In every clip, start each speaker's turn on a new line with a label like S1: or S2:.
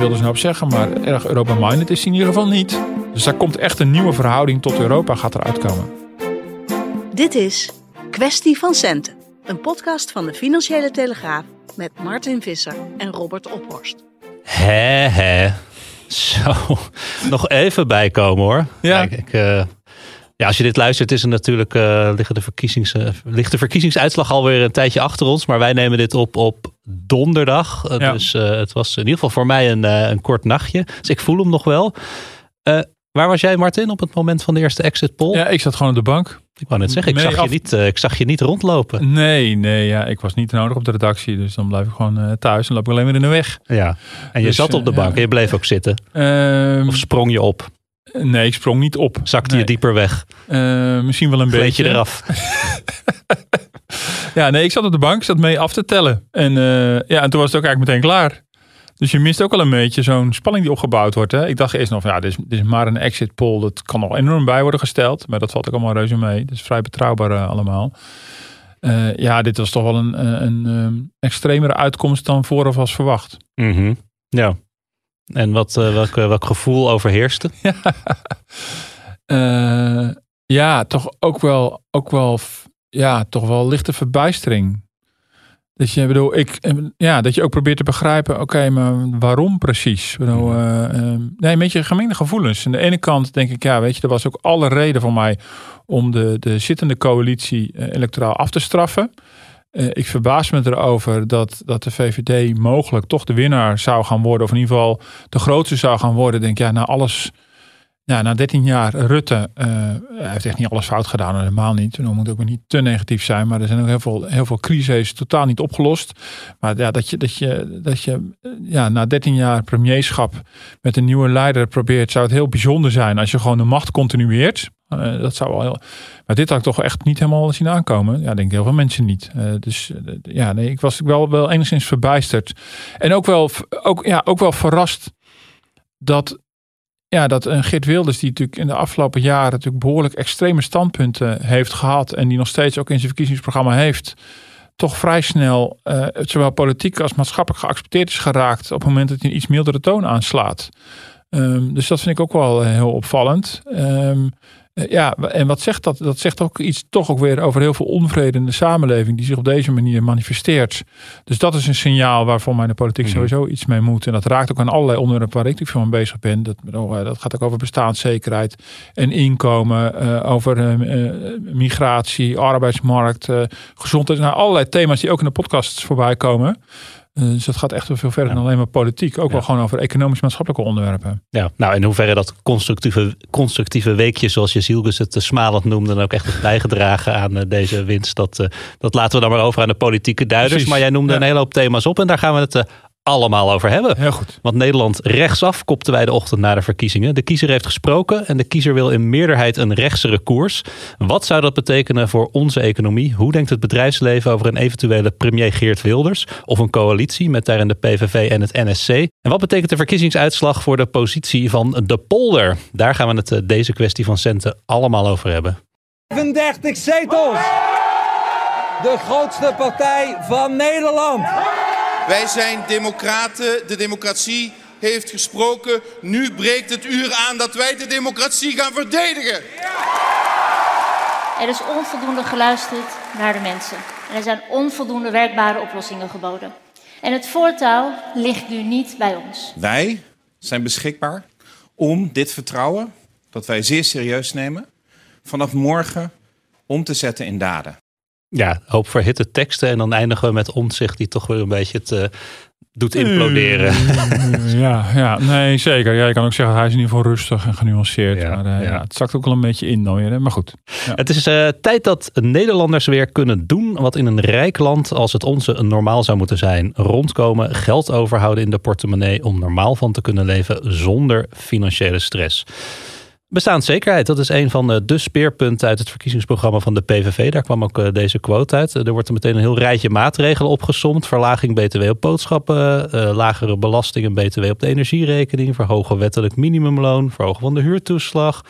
S1: Wilders nou op zeggen, maar erg Europa-minded is hij in ieder geval niet. Dus daar komt echt een nieuwe verhouding tot Europa gaat eruit komen.
S2: Dit is Kwestie van Centen, een podcast van de Financiële Telegraaf met Martin Visser en Robert Ophorst.
S3: Hè, hè. Zo, nog even bijkomen hoor.
S1: Ja.
S3: Kijk, ik, eh, ja, als je dit luistert, is er natuurlijk uh, liggen de verkiezings, uh, ligt de verkiezingsuitslag alweer een tijdje achter ons. Maar wij nemen dit op op donderdag. Uh,
S1: Ja.
S3: Dus het was in ieder geval voor mij een, een kort nachtje. Dus ik voel hem nog wel. waar was jij, Martin, op het moment van de eerste exit poll?
S1: Ja, ik zat gewoon op de bank.
S3: Ik wou net zeggen, ik,
S1: Nee,
S3: zag
S1: af-
S3: je niet, ik zag je niet rondlopen.
S1: Nee, nee, ja, ik was niet nodig op de redactie. Dus dan blijf ik gewoon eh, thuis en loop ik alleen weer in de weg.
S3: Ja. En je
S1: Dus,
S3: zat op de
S1: eh,
S3: bank
S1: ja.
S3: en je bleef ook zitten.
S1: Ehm,
S3: Of sprong je op?
S1: Nee, ik sprong niet op.
S3: Zakte
S1: nee.
S3: je dieper weg?
S1: Eh, misschien wel een
S3: Gleed
S1: beetje.
S3: je eraf?
S1: Ja, nee, ik zat op de bank, zat mee af te tellen. En, eh, ja, en toen was het ook eigenlijk meteen klaar. Dus je mist ook wel een beetje zo'n spanning die opgebouwd wordt. Hè? Ik dacht eerst nog, ja, dit is, dit is maar een exit poll. Dat kan nog enorm bij worden gesteld. Maar dat valt ook allemaal reuze mee. Dat is vrij betrouwbaar eh, allemaal. Ja, dit was toch wel een, een, een ehm, extremere uitkomst dan vooraf was verwacht.
S3: Mhm. Ja. En wat, eh, welk, eh, welk gevoel overheerste?
S1: Eh, ja, toch ook wel, ook wel, ja, toch wel lichte verbijstering. Dat je, bedoel, ik, ja, dat je ook probeert te begrijpen, oké, maar waarom precies? Bedoel, nee, een beetje gemengde gevoelens. Aan de ene kant denk ik, ja, weet je, er was ook alle reden voor mij om de, de zittende coalitie electoraal af te straffen. Eh, ik verbaas me erover dat, dat de VVD mogelijk toch de winnaar zou gaan worden, of in ieder geval de grootste zou gaan worden. Denk ja, na alles ja, na 13 jaar Rutte, eh, hij heeft echt niet alles fout gedaan, helemaal niet. Dan moet ook niet te negatief zijn, maar er zijn ook heel veel, heel veel crises totaal niet opgelost. Maar ja, dat je, dat je, dat je eh, ja, na 13 jaar premierschap met een nieuwe leider probeert, zou het heel bijzonder zijn als je gewoon de macht continueert. Eh, dat zou wel heel, maar dit had ik toch echt niet helemaal zien aankomen. Ja, ik denk heel veel mensen niet. Eh, dus eh, ja, nee, ik was wel, wel enigszins verbijsterd. En ook wel, ook, ja, ook wel verrast dat ja, dat een Geert Wilders, die natuurlijk in de afgelopen jaren natuurlijk behoorlijk extreme standpunten heeft gehad. En die nog steeds ook in zijn verkiezingsprogramma heeft. Toch vrij snel, zowel politiek als maatschappelijk geaccepteerd is geraakt. op het moment dat hij een iets mildere toon aanslaat. Ehm, dus dat vind ik ook wel heel opvallend. Eh, ja, en wat zegt dat? Dat zegt ook iets toch ook weer over heel veel onvrede in de samenleving. die zich op deze manier manifesteert. Dus dat is een signaal waarvoor mij de politiek
S3: Mhm.
S1: sowieso iets mee moet. En dat raakt ook aan allerlei onderwerpen waar ik natuurlijk van bezig ben. Dat, eh, dat gaat ook over bestaanszekerheid en inkomen. eh, over eh, eh, migratie, arbeidsmarkt, eh, gezondheid. Nou, allerlei thema's die ook in de podcasts voorbij komen. Eh, dus dat gaat echt veel verder dan alleen maar politiek. Ook wel gewoon over economisch-maatschappelijke onderwerpen.
S3: Ja, nou in hoeverre dat constructieve, constructieve weekje, zoals je Zielgus het eh, smalend noemde, dan ook echt heeft bijgedragen aan eh, deze winst. Dat, dat laten we dan maar over aan de politieke duiders.
S1: Precies,
S3: Maar jij noemde een hele hoop thema's op en daar gaan we het allemaal over hebben.
S1: Heel goed.
S3: Want Nederland rechtsaf kopten wij de ochtend na de verkiezingen. De kiezer heeft gesproken en de kiezer wil in meerderheid een rechtsere koers. Wat zou dat betekenen voor onze economie? Hoe denkt het bedrijfsleven over een eventuele premier Geert Wilders? Of een coalitie met daarin de PVV en het NSC? En wat betekent de verkiezingsuitslag voor de positie van de polder? Daar gaan we het eh, deze kwestie van centen allemaal over hebben.
S4: 35 zetels. De grootste partij van Nederland.
S5: Wij zijn democraten, de democratie heeft gesproken. Nu breekt het uur aan dat wij de democratie gaan verdedigen.
S6: Er is onvoldoende geluisterd naar de mensen. En er zijn onvoldoende werkbare oplossingen geboden. En het voortouw ligt nu niet bij ons.
S7: Wij zijn beschikbaar om dit vertrouwen, dat wij zeer serieus nemen, vanaf morgen om te zetten in daden.
S3: Ja, hoop verhitte teksten en dan eindigen we met omzicht die toch weer een beetje het, eh, doet imploderen.
S1: ja, ja, nee, zeker. Ja, je kan ook zeggen, hij is in ieder geval rustig en genuanceerd.
S3: Ja,
S1: maar eh,
S3: ja.
S1: ja. het zakt ook wel een beetje in dan weer. hè. Maar goed.
S3: Het is eh, tijd dat Nederlanders weer kunnen doen wat in een rijk land als het onze normaal zou moeten zijn. Rondkomen, geld overhouden in de portemonnee om normaal van te kunnen leven zonder financiële stress. Bestaanszekerheid, dat is een van de, speerpunten uit het verkiezingsprogramma van de PVV. Daar kwam ook eh, deze quote uit. Er wordt er meteen een heel rijtje maatregelen opgesomd. Verlaging BTW op boodschappen, eh, lagere belasting en BTW op de energierekening, verhogen wettelijk minimumloon, verhogen van de huurtoeslag,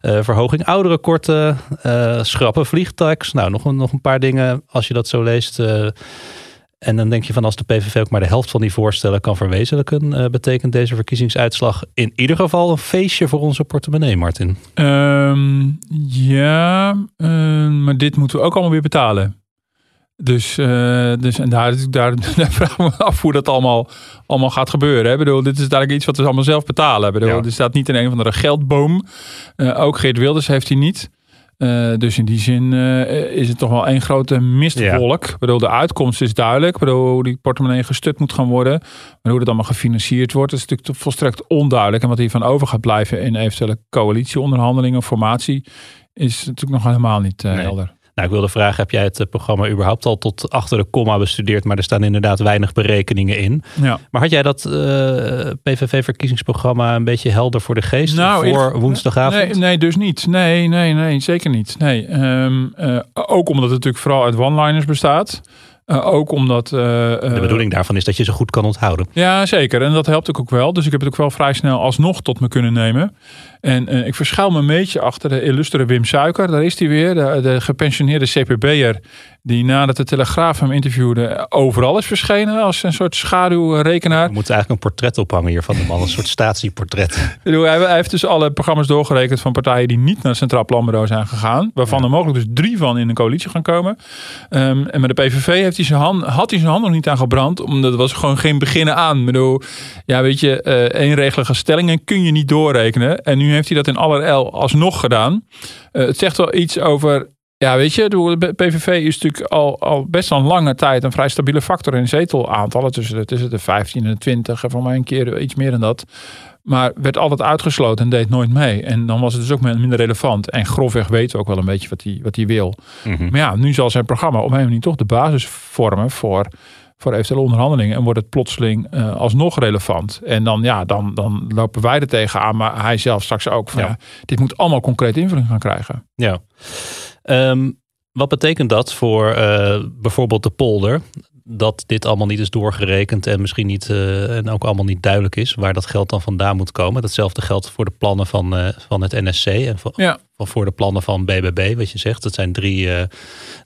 S3: eh, verhoging ouderenkorten, eh schrappen vliegtax. Nou, nog een, nog een paar dingen als je dat zo leest. En dan denk je van als de PVV ook maar de helft van die voorstellen kan verwezenlijken, eh, betekent deze verkiezingsuitslag in ieder geval een feestje voor onze portemonnee, Martin.
S1: Ehm, ja, ehm, maar dit moeten we ook allemaal weer betalen. Dus, eh, dus en daar, daar, daar vragen we me af hoe dat allemaal, allemaal gaat gebeuren. Hè? Ik bedoel, dit is dadelijk iets wat we allemaal zelf betalen. Ik bedoel,
S3: Ja.
S1: Er staat niet in een of andere geldboom. Eh, ook Geert Wilders heeft hij niet. Eh, dus in die zin eh, is het toch wel één grote mistwolk. Ik bedoel, de uitkomst is duidelijk. Bedoel, hoe die portemonnee gestut moet gaan worden. Maar hoe dat allemaal gefinancierd wordt, is natuurlijk volstrekt onduidelijk. En wat hiervan over gaat blijven in eventuele coalitieonderhandelingen, formatie, is natuurlijk nog helemaal niet
S3: Nee.
S1: helder.
S3: Nou, ik wilde vragen, heb jij het eh, programma überhaupt al tot achter de komma bestudeerd? Maar er staan inderdaad weinig berekeningen in.
S1: Ja.
S3: Maar had jij dat eh, PVV-verkiezingsprogramma een beetje helder voor de geest
S1: Nou,
S3: voor woensdagavond?
S1: Nee, nee, dus niet. Nee, nee, nee, zeker niet. Nee, Ehm, eh, ook omdat het natuurlijk vooral uit one-liners bestaat. Ook omdat...
S3: De bedoeling daarvan is dat je ze goed kan onthouden.
S1: Ja, zeker. En dat helpt ook wel. Dus ik heb het ook wel vrij snel alsnog tot me kunnen nemen. En eh, ik verschuil me een beetje achter de illustere Wim Suiker. Daar is hij weer, de, de gepensioneerde CPB'er... die nadat de Telegraaf hem interviewde... overal is verschenen als een soort schaduwrekenaar.
S3: We moeten eigenlijk een portret ophangen hier van de man. Een soort statieportret.
S1: Ik bedoel, Hij, hij heeft dus alle programma's doorgerekend van partijen die niet naar het Centraal Planbureau zijn gegaan. Waarvan er mogelijk dus drie van in een coalitie gaan komen. Ehm, en met de PVV heeft hij zijn hand, had hij zijn hand nog niet aan gebrand. Omdat er was gewoon geen beginnen aan. Ik bedoel, ja weet je, eh eenregelige stellingen kun je niet doorrekenen. En nu heeft hij dat in allerijl alsnog gedaan. Eh, het zegt wel iets over... Ja, weet je, de PVV is natuurlijk al, al best wel een lange tijd een vrij stabiele factor in zetelaantallen. Tussen de, tussen de 15 en de 20 en voor mij een keer iets meer dan dat. Maar werd altijd uitgesloten en deed nooit mee. En dan was het dus ook minder relevant. En grofweg weten we ook wel een beetje wat hij, wat wil.
S3: Mhm.
S1: Maar ja, nu zal zijn programma op een manier toch de basis vormen voor, voor eventuele onderhandelingen. En wordt het plotseling eh, alsnog relevant. En dan, ja, dan, dan lopen wij er tegenaan. Maar hij zelf straks ook. Van,
S3: Ja.
S1: ja. dit moet allemaal concreet invulling gaan krijgen.
S3: Ja. Ehm, wat betekent dat voor eh, bijvoorbeeld de polder? Dat dit allemaal niet is doorgerekend en misschien niet eh, en ook allemaal niet duidelijk is waar dat geld dan vandaan moet komen. Datzelfde geldt voor de plannen van, eh, van het NSC en voor,
S1: Ja.
S3: voor de plannen van BBB, wat je zegt. Dat zijn drie, eh,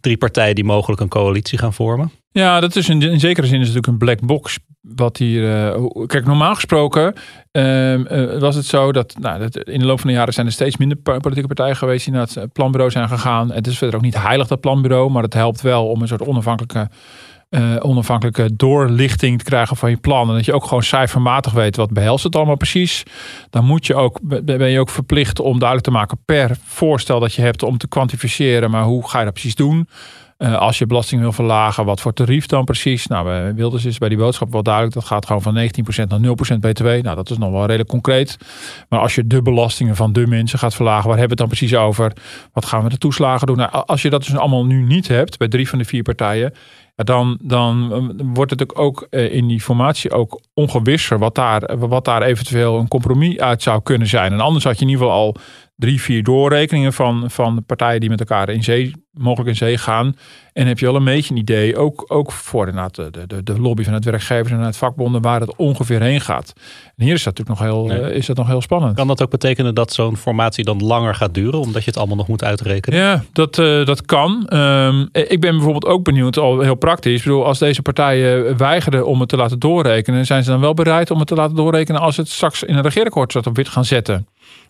S3: drie partijen die mogelijk een coalitie gaan vormen.
S1: Ja, dat is in, in zekere zin is natuurlijk een black box. Wat hier. kijk, normaal gesproken ehm, eh, was het zo dat, nou, dat in de loop van de jaren zijn er steeds minder politieke partijen geweest die naar het planbureau zijn gegaan. Het is verder ook niet heilig dat planbureau, maar het helpt wel om een soort onafhankelijke. Eh, onafhankelijke doorlichting te krijgen van je plan. En dat je ook gewoon cijfermatig weet wat behelst het allemaal precies. Dan moet je ook, be- ben je ook verplicht om duidelijk te maken per voorstel dat je hebt om te kwantificeren. Maar hoe ga je dat precies doen? Eh, als je belasting wil verlagen, wat voor tarief dan precies? Nou, Wilders is bij die boodschap wel duidelijk. Dat gaat gewoon van 19% naar 0% btw. Nou, dat is nog wel redelijk concreet. Maar als je de belastingen van de mensen gaat verlagen, waar hebben we het dan precies over? Wat gaan we de toeslagen doen? Nou, als je dat dus allemaal nu niet hebt, bij drie van de vier partijen, dan, dan eh, wordt het ook, eh, in die formatie ook ongewisser wat daar, wat daar eventueel een compromis uit zou kunnen zijn. En anders had je in ieder geval al drie, vier doorrekeningen van, van de partijen die met elkaar in zee, mogelijk in zee gaan. En heb je al een beetje een idee, ook, ook voor de, de, de, de lobby van het werkgevers en het vakbonden, waar het ongeveer heen gaat. En hier is dat natuurlijk nog heel,
S3: Nee.
S1: eh, is dat nog heel spannend.
S3: Kan dat ook betekenen dat zo'n formatie dan langer gaat duren, omdat je het allemaal nog moet uitrekenen?
S1: Ja, dat, eh, dat kan. Ehm, ik ben bijvoorbeeld ook benieuwd, al heel praktisch. Ik bedoel, als deze partijen weigeren om het te laten doorrekenen, zijn ze dan wel bereid om het te laten doorrekenen als het straks in een regeerakkoord staat op wit gaan zetten?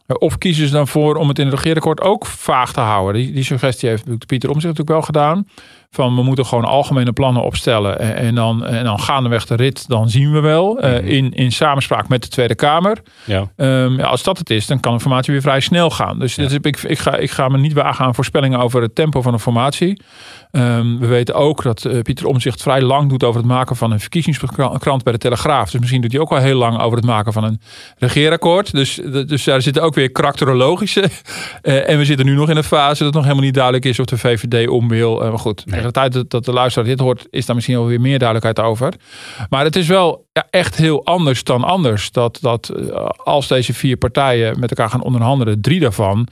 S1: Eh, Of kiezen ze dan voor om het in het regeerakkoord ook vaag te houden? Die, die suggestie heeft Pieter Omzicht natuurlijk wel gedaan. Van we moeten gewoon algemene plannen opstellen. En, en dan, en dan gaandeweg de rit, dan zien we wel. eh,
S3: Mhm.
S1: in, in samenspraak met de Tweede Kamer.
S3: Ja.
S1: Ehm, ja, als dat het is, dan kan de formatie weer vrij snel gaan. Dus dit is- ik, ik, ga, ik ga me niet wagen aan voorspellingen over het tempo van een formatie. Ehm, we weten ook dat eh, Pieter Omzicht vrij lang doet over het maken van een verkiezingskrant bij de Telegraaf. Dus misschien doet hij ook wel heel lang over het maken van een regeerakkoord. Dus, dus daar zitten ook weer karakterologische. Eh, en we zitten nu nog in een fase dat nog helemaal niet duidelijk is of de VVD om wil. Maar goed, de tijd dat, dat de luisteraar dit hoort, is daar misschien wel weer meer duidelijkheid over. Maar het is wel ja, echt heel anders dan anders. Dat, dat eh, als deze vier partijen met elkaar gaan onderhandelen, drie daarvan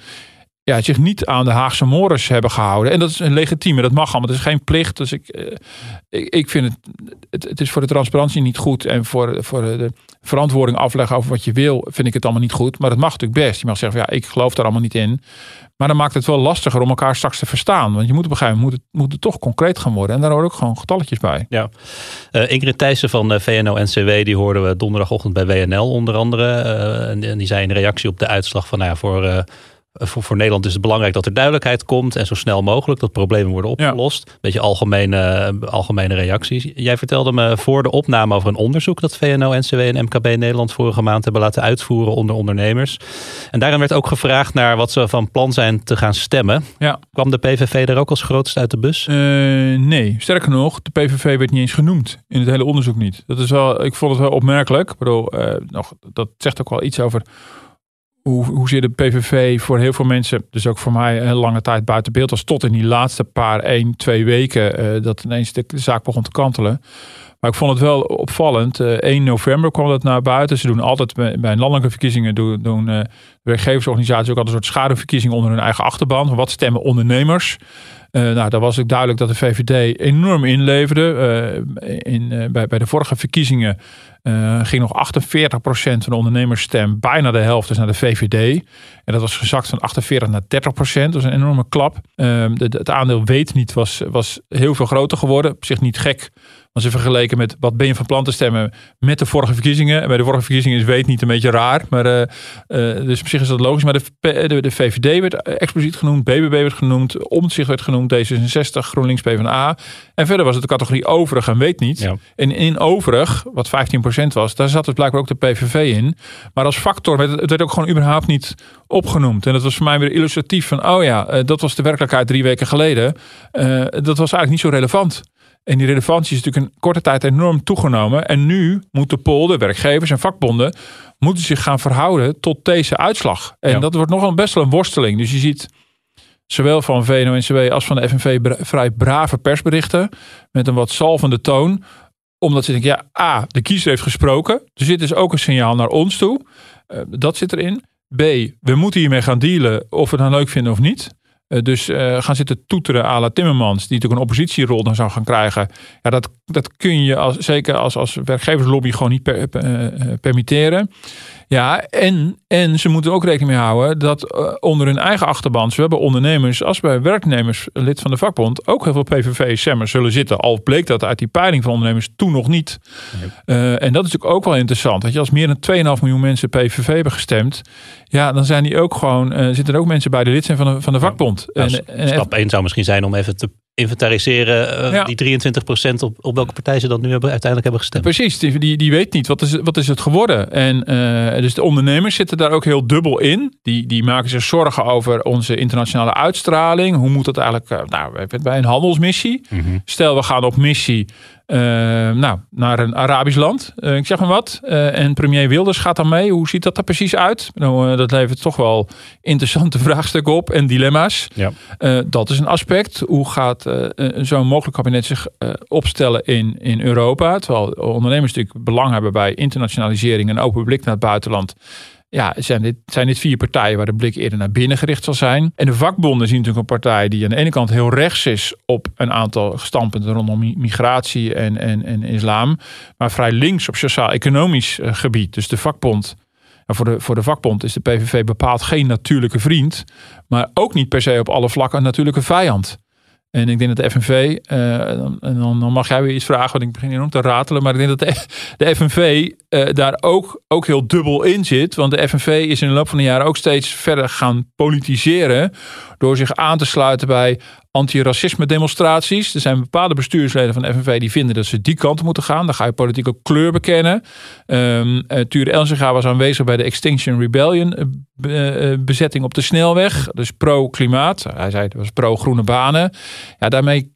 S1: ja, zich niet aan de Haagse mores hebben gehouden. En dat is een legitieme, dat mag allemaal. Het is geen plicht. Dus ik, eh, ik, ik vind het, het, is voor de transparantie niet goed. En voor, voor de verantwoording afleggen over wat je wil, vind ik het allemaal niet goed. Maar dat mag natuurlijk best. Je mag zeggen, ja, ik geloof daar allemaal niet in. Maar dan maakt het wel lastiger om elkaar straks te verstaan. Want je moet op een gegeven moment moet het, moet het toch concreet gaan worden. En daar horen ook gewoon getalletjes bij.
S3: Ja. Eh, Ingrid Thijssen van eh, VNO-NCW, die hoorden we donderdagochtend bij WNL onder andere. En, die zei in reactie op de uitslag van, nou ja, voor, voor, voor Nederland is het belangrijk dat er duidelijkheid komt en zo snel mogelijk dat problemen worden opgelost. Beetje algemene, algemene reacties. Jij vertelde me voor de opname over een onderzoek dat VNO-NCW en MKB Nederland vorige maand hebben laten uitvoeren onder ondernemers. En daarin werd ook gevraagd naar wat ze van plan zijn te gaan stemmen.
S1: Ja.
S3: Kwam de PVV er ook als grootste uit de bus?
S1: Eh, nee, sterker nog, de PVV werd niet eens genoemd in het hele onderzoek niet. Dat is wel, ik vond het wel opmerkelijk. Ik bedoel, eh, nog, dat zegt ook wel iets over hoe, hoezeer de PVV voor heel veel mensen, dus ook voor mij, een lange tijd buiten beeld was. Tot in die laatste paar, één, twee weken, eh, dat ineens de zaak begon te kantelen. Maar ik vond het wel opvallend. Eh 1 november kwam dat naar buiten. Ze doen altijd bij, landelijke verkiezingen doen, doen eh, werkgeversorganisaties ook altijd een soort schaduwverkiezing onder hun eigen achterban. Wat stemmen ondernemers? Eh, nou, daar was ook duidelijk dat de VVD enorm inleverde. Eh, in, eh, bij, bij de vorige verkiezingen ging nog 48% van de ondernemersstem, bijna de helft, dus naar de VVD. En dat was gezakt van 48 naar 30%. Dat was een enorme klap. Het aandeel weet niet was, was heel veel groter geworden. Op zich niet gek. Als ze vergeleken met wat ben je van plan te stemmen met de vorige verkiezingen. En bij de vorige verkiezingen is weet niet een beetje raar. Maar, eh, eh, dus op zich is dat logisch. Maar de, P- de, de VVD werd expliciet genoemd. BBB werd genoemd. Omtzigt werd genoemd. D66, GroenLinks, PvdA. En verder was het de categorie overig en weet niet.
S3: Ja.
S1: En in overig, wat 15% was, daar zat dus blijkbaar ook de PVV in. Maar als factor werd het, werd ook gewoon überhaupt niet opgenoemd. En dat was voor mij weer illustratief van, oh ja, eh, dat was de werkelijkheid drie weken geleden. Eh, dat was eigenlijk niet zo relevant. En die relevantie is natuurlijk in korte tijd enorm toegenomen. En nu moeten polden, werkgevers en vakbonden moeten zich gaan verhouden tot deze uitslag. En
S3: Ja.
S1: dat wordt nogal best wel een worsteling. Dus je ziet zowel van VNO-NCW als van de FNV vrij brave persberichten met een wat salvende toon omdat ze denken, ja, A, de kiezer heeft gesproken. Er zit dus ook een signaal naar ons toe. Eh, dat zit erin. B, we moeten hiermee gaan dealen of we het nou leuk vinden of niet. Eh, dus eh, gaan zitten toeteren à la Timmermans, die natuurlijk een oppositierol dan zou gaan krijgen. Ja, dat, dat kun je als, zeker als, als werkgeverslobby gewoon niet per, eh, eh, permitteren. Ja, en, en ze moeten ook rekening mee houden dat eh, onder hun eigen achterban, zowel bij ondernemers als bij werknemers, lid van de vakbond, ook heel veel PVV-stemmers zullen zitten. Al bleek dat uit die peiling van ondernemers toen nog niet. En dat is natuurlijk ook wel interessant. Dat je als meer dan 2,5 miljoen mensen PVV hebben gestemd, ja, dan zijn die ook gewoon, zitten er ook mensen bij de lid zijn van de, van de vakbond.
S3: Nou,
S1: en, en,
S3: stap 1 zou misschien zijn om even te inventariseren uh,
S1: Ja.
S3: die 23% op, op welke partij ze dat nu hebben, uiteindelijk hebben gestemd.
S1: Precies, die, die, die weet niet wat is, wat is het geworden. En uh, dus de ondernemers zitten daar ook heel dubbel in. Die, die maken zich zorgen over onze internationale uitstraling. Hoe moet dat eigenlijk? Uh, nou, bij een handelsmissie.
S3: Mhm.
S1: Stel, we gaan op missie uh, nou, naar een Arabisch land. Uh, ik zeg maar wat. Uh, en premier Wilders gaat dan mee. Hoe ziet dat er precies uit? Nou, dat levert toch wel interessante vraagstukken op en dilemma's.
S3: Ja.
S1: dat is een aspect. Hoe gaat zo'n mogelijk kabinet zich opstellen in, in Europa? Terwijl ondernemers natuurlijk belang hebben bij internationalisering en open blik naar het buitenland ja, zijn dit, zijn dit vier partijen waar de blik eerder naar binnen gericht zal zijn. En de vakbonden zien natuurlijk een partij die aan de ene kant heel rechts is op een aantal standpunten rondom migratie en, en, en islam, maar vrij links op sociaal-economisch uh, gebied. Dus de vakbond. Voor de, voor de vakbond is de PVV bepaald geen natuurlijke vriend, maar ook niet per se op alle vlakken een natuurlijke vijand. En ik denk dat de FNV, uh, dan, dan, dan, mag jij weer iets vragen, want ik begin enorm te ratelen. Maar ik denk dat de, de FNV uh, daar ook, ook heel dubbel in zit. Want de FNV is in de loop van de jaren ook steeds verder gaan politiseren. Door zich aan te sluiten bij antiracisme demonstraties. Er zijn bepaalde bestuursleden van de FNV die vinden dat ze die kant moeten gaan. Dan ga je politieke kleur bekennen. Um, uh, Ture Elsinga was aanwezig bij de Extinction Rebellion bezetting op de snelweg. Dus pro-klimaat. Hij zei het was pro-groene banen. Ja, daarmee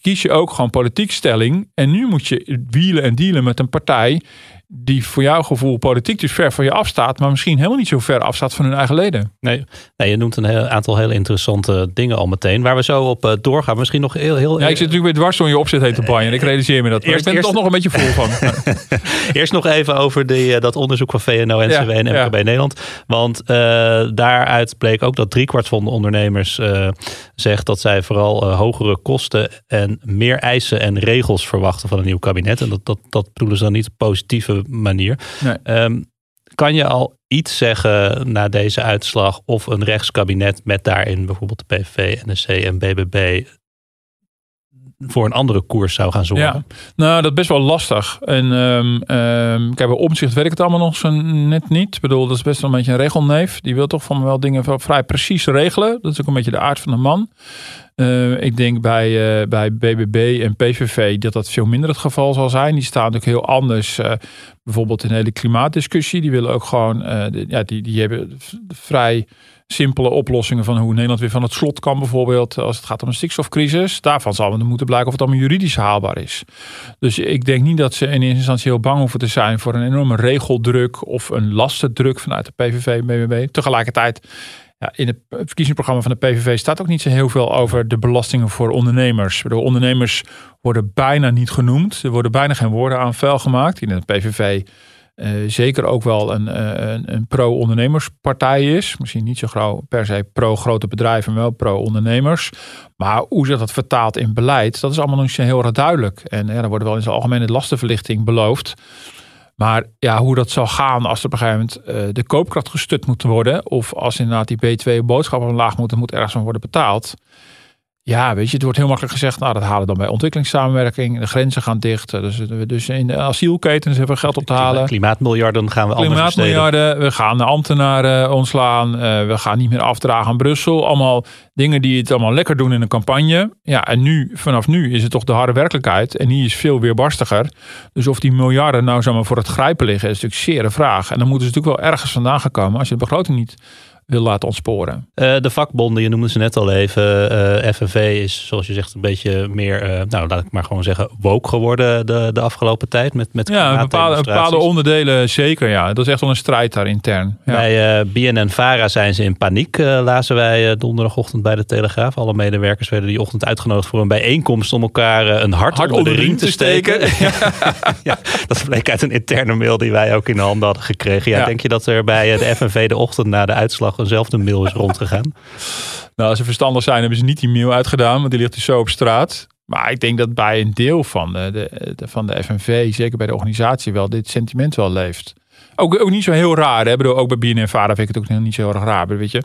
S1: kies je ook gewoon politiek stelling. En nu moet je wielen en dealen met een partij die voor jouw gevoel politiek dus ver van je afstaat, maar misschien helemaal niet zo ver afstaat van hun eigen leden.
S3: Nee, nee je noemt een heel, aantal hele interessante dingen al meteen, waar we zo op uh, doorgaan. Misschien nog heel... heel
S1: ja, ik zit natuurlijk weer dwars door je opzet heen te banjen. Ik realiseer me dat. Eerst, ik ben eerst, er toch nog een beetje vol van.
S3: eerst nog even over die, uh, dat onderzoek van VNO, NCW ja, en MKB ja. Nederland. Want uh, daaruit bleek ook dat driekwart van de ondernemers zegt dat zij vooral hogere kosten en meer eisen en regels verwachten van een nieuw kabinet. En dat, dat, dat bedoelen ze dan niet positieve manier. Nee. Um, kan je al iets zeggen na deze uitslag of een rechtskabinet met daarin bijvoorbeeld de PVV, NSC en BBB voor een andere koers zou gaan zorgen?
S1: Ja, nou, dat is best wel lastig. En um, um, kijk, bij omzicht werkt het allemaal nog zo net niet. Ik bedoel, dat is best wel een beetje een regelneef. Die wil toch van wel dingen vrij precies regelen. Dat is ook een beetje de aard van de man. Uh, ik denk bij, uh, bij BBB en PVV dat dat veel minder het geval zal zijn. Die staan natuurlijk heel anders. Uh, bijvoorbeeld in de hele klimaatdiscussie. Die willen ook gewoon, de, ja, die, die hebben vrij simpele oplossingen van hoe Nederland weer van het slot kan, bijvoorbeeld als het gaat om een stikstofcrisis. Daarvan zal we moeten blijken of het allemaal juridisch haalbaar is. Dus ik denk niet dat ze in eerste instantie heel bang hoeven te zijn voor een enorme regeldruk of een lastendruk vanuit de PVV BBB. Tegelijkertijd ja, in het verkiezingsprogramma van de PVV staat ook niet zo heel veel over de belastingen voor ondernemers. De ondernemers worden bijna niet genoemd. Er worden bijna geen woorden aan vuil gemaakt. In de PVV uh, zeker ook wel een, uh, een, een pro-ondernemerspartij is. Misschien niet zo gauw per se pro-grote bedrijven, maar wel pro-ondernemers. Maar hoe zich dat vertaalt in beleid, dat is allemaal nog niet heel erg duidelijk. En ja, er wordt wel in zijn algemene lastenverlichting beloofd. Maar ja, hoe dat zal gaan als er op een gegeven moment de koopkracht gestut moet worden. Of als inderdaad die B2 boodschappen omlaag moeten, moet ergens van worden betaald. Ja, weet je, het wordt heel makkelijk gezegd, nou dat halen dan bij ontwikkelingssamenwerking. De grenzen gaan dicht. Dus, dus in de asielketens hebben we geld op te halen.
S3: Klimaatmiljarden gaan we
S1: Klimaatmiljarden, we gaan de ambtenaren ontslaan. Uh, we gaan niet meer afdragen aan Brussel. Allemaal dingen die het allemaal lekker doen in een campagne. Ja, en nu, vanaf nu is het toch de harde werkelijkheid. En die is veel weerbarstiger. Dus of die miljarden nou zomaar voor het grijpen liggen, is natuurlijk zeer een vraag. En dan moeten ze natuurlijk wel ergens vandaan gaan komen als je de begroting niet wil laten ontsporen.
S3: Uh, de vakbonden, je noemde ze net al even. Uh, FNV is, zoals je zegt, een beetje meer, uh, nou laat ik maar gewoon zeggen, woke geworden de, de afgelopen tijd. Met, met
S1: ja, bepaalde, bepaalde onderdelen zeker. Ja, dat is echt wel een strijd daar intern.
S3: Ja. Bij BNN-Vara zijn ze in paniek, lazen wij donderdagochtend bij de Telegraaf. Alle medewerkers werden die ochtend uitgenodigd voor een bijeenkomst om elkaar een hart, hart onder de riem te steken. steken. ja, dat bleek uit een interne mail die wij ook in de handen hadden gekregen. Ja, ja. Denk je dat er bij de FNV de ochtend na de uitslag eenzelfde mail is rondgegaan?
S1: nou, als ze verstandig zijn, hebben ze niet die mail uitgedaan, want die ligt dus zo op straat. Maar ik denk dat bij een deel van de, de, van de FNV, zeker bij de organisatie, wel dit sentiment wel leeft. Ook, ook niet zo heel raar. Hè? Bedoel, ook bij BNN-Vara vind ik het ook niet zo heel erg raar. Weet je?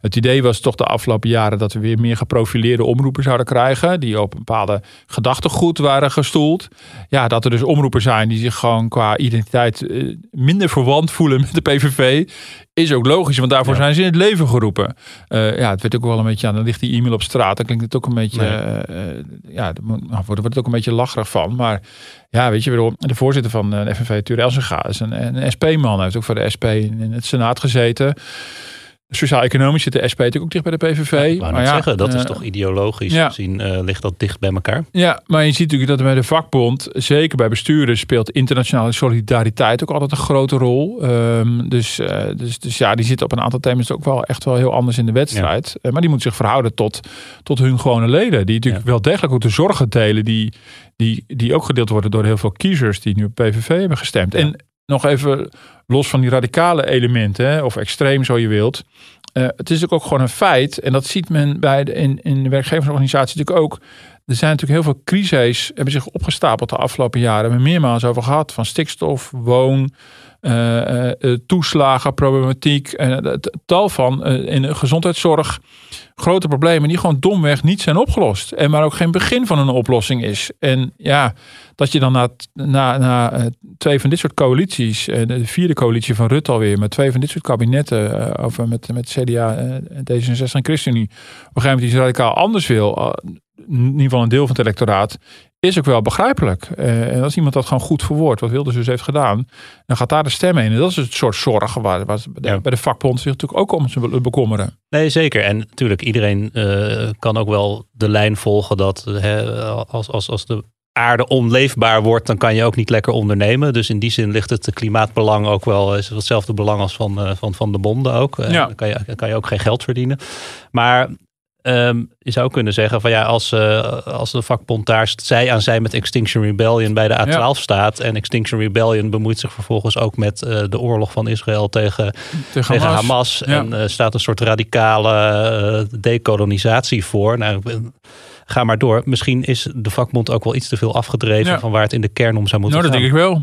S1: Het idee was toch de afgelopen jaren dat we weer meer geprofileerde omroepen zouden krijgen. Die op een bepaalde gedachtegoed waren gestoeld. Ja, dat er dus omroepen zijn die zich gewoon qua identiteit eh, minder verwant voelen met de PVV. Is ook logisch, want daarvoor zijn ze in het leven geroepen. Uh, ja, het werd ook wel een beetje aan. Dan ligt die e-mail op straat. Dan klinkt het ook een beetje. Nee. Uh, ja, daar wordt het ook een beetje lacherig van. Maar ja, weet je, de voorzitter van de FNV, Ture Elsenga, is een, een SP-man. Hij heeft ook voor de SP in het Senaat gezeten. Sociaal-economisch zit de SP natuurlijk ook dicht bij de PVV.
S3: Ja, maar ja, zeggen, dat uh, is toch ideologisch ja. gezien uh, ligt dat dicht bij elkaar?
S1: Ja, maar je ziet natuurlijk dat bij de vakbond, zeker bij bestuurders, speelt internationale solidariteit ook altijd een grote rol. Um, dus, uh, dus, dus ja, die zitten op een aantal thema's ook wel echt wel heel anders in de wedstrijd. Ja. maar die moeten zich verhouden tot, tot hun gewone leden. Die natuurlijk wel degelijk ook de zorgen delen die, die, die ook gedeeld worden door heel veel kiezers die nu op PVV hebben gestemd. En nog even los van die radicale elementen, of extreem zo je wilt. Uh, het is ook gewoon een feit, en dat ziet men bij de, in, in de werkgeversorganisatie natuurlijk ook, er zijn natuurlijk heel veel crises hebben zich opgestapeld de afgelopen jaren. We hebben meermaals over gehad. Van stikstof, woon, uh, uh, toeslagenproblematiek. En het tal van in de gezondheidszorg. Grote problemen die gewoon domweg niet zijn opgelost. En maar ook geen begin van een oplossing is. En ja, dat je dan na, na, na twee van dit soort coalities. De vierde coalitie van Rutte alweer. Met twee van dit soort kabinetten. Over met, met CDA, D66 en ChristenUnie. Op een gegeven moment iets radicaal anders wil in ieder geval een deel van het electoraat, is ook wel begrijpelijk. Uh, en als iemand dat gewoon goed verwoordt, wat Wilders dus heeft gedaan, dan gaat daar de stem heen. En dat is het soort zorgen waar, waar bij de vakbond zich natuurlijk ook om te bekommeren.
S3: Nee, zeker. En natuurlijk, iedereen uh, kan ook wel de lijn volgen dat als, als, als de aarde onleefbaar wordt, dan kan je ook niet lekker ondernemen. Dus in die zin ligt het klimaatbelang ook wel is hetzelfde belang als van, uh, van, van de bonden ook. Ja. Dan, kan je, dan kan je ook geen geld verdienen. Maar Ehm, je zou kunnen zeggen van ja, als, uh, als de vakbond daar zij aan zij met Extinction Rebellion bij de A12 staat. En Extinction Rebellion bemoeit zich vervolgens ook met uh, de oorlog van Israël tegen, tegen, Hamas. Hamas En uh, staat een soort radicale dekolonisatie voor. Nou, ga maar door. Misschien is de vakbond ook wel iets te veel afgedreven van waar het in de kern om zou moeten
S1: nou,
S3: gaan.
S1: dat denk ik wel.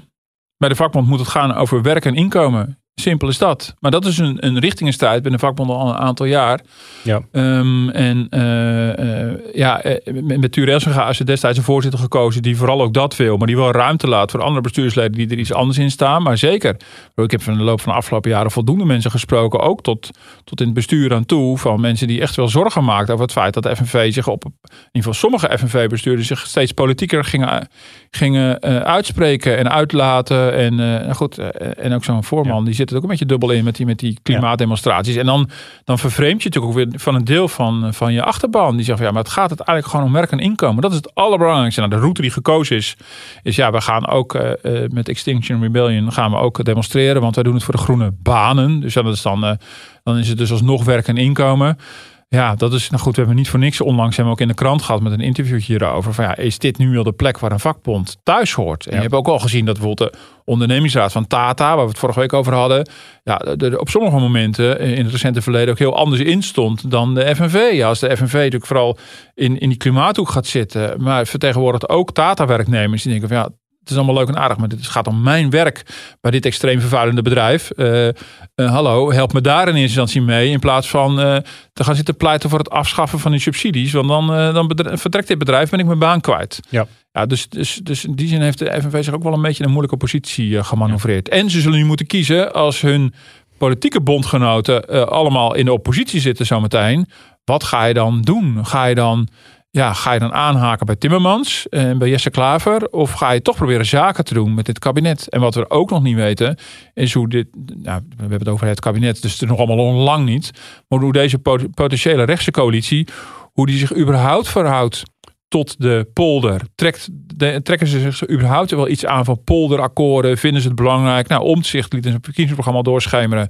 S1: Bij de vakbond moet het gaan over werk en inkomen. Simpel is dat. Maar dat is een, een richtingenstrijd bij de vakbond al een aantal jaar.
S3: Ja.
S1: Um, en uh, uh, ja, eh, met Tuur Elsinga is er destijds een voorzitter gekozen die vooral ook dat wil. Maar die wel ruimte laat voor andere bestuursleden die er iets anders in staan. Maar zeker, ik heb van de loop van de afgelopen jaren voldoende mensen gesproken. Ook tot, tot in het bestuur aan toe. Van mensen die echt wel zorgen maakten over het feit dat de FNV zich op, in ieder geval sommige FNV-bestuurders zich steeds politieker gingen, gingen uitspreken en uitlaten. En nou goed, en ook zo'n voorman die zit het ook een beetje dubbel in met die, met die klimaatdemonstraties. En dan, dan vervreemd je natuurlijk ook weer van een deel van, van je achterban. Die zegt van ja, maar het gaat het eigenlijk gewoon om werk en inkomen. Dat is het allerbelangrijkste. Nou, de route die gekozen is, is ja, we gaan ook met Extinction Rebellion gaan we ook demonstreren. Want wij doen het voor de groene banen. Dus dat is dan, dan is het dus alsnog werk en inkomen. Ja, dat is nou goed. We hebben niet voor niks onlangs hebben we ook in de krant gehad met een interviewtje hierover. Van ja, is dit nu wel de plek waar een vakbond thuis hoort? En je hebt ook al gezien dat bijvoorbeeld de ondernemingsraad van Tata, waar we het vorige week over hadden, ja, de, op sommige momenten in het recente verleden ook heel anders in stond dan de FNV. Ja, als de FNV natuurlijk vooral in, in die klimaathoek gaat zitten, maar vertegenwoordigt ook Tata-werknemers die denken van ja, het is allemaal leuk en aardig, maar het gaat om mijn werk bij dit extreem vervuilende bedrijf. Uh, uh, hallo, help me daar in eerste instantie mee. In plaats van uh, te gaan zitten pleiten voor het afschaffen van die subsidies. Want dan, dan vertrekt dit bedrijf, ben ik mijn baan kwijt.
S3: Ja.
S1: Ja, dus, dus, dus in die zin heeft de FNV zich ook wel een beetje in een moeilijke positie gemanoeuvreerd. En ze zullen nu moeten kiezen als hun politieke bondgenoten allemaal in de oppositie zitten zometeen. Wat ga je dan doen? Ga je dan ja, ga je dan aanhaken bij Timmermans en bij Jesse Klaver? Of ga je toch proberen zaken te doen met dit kabinet? En wat we ook nog niet weten, is hoe dit. Nou, we hebben het over het kabinet, dus het is nog allemaal lang niet. Maar hoe deze potentiële rechtse coalitie, hoe die zich überhaupt verhoudt tot de polder. Trekt, trekken ze zich überhaupt wel iets aan van polderakkoorden? Vinden ze het belangrijk? Nou, Omtzigt liet in zijn verkiezingsprogramma doorschemeren... Uh,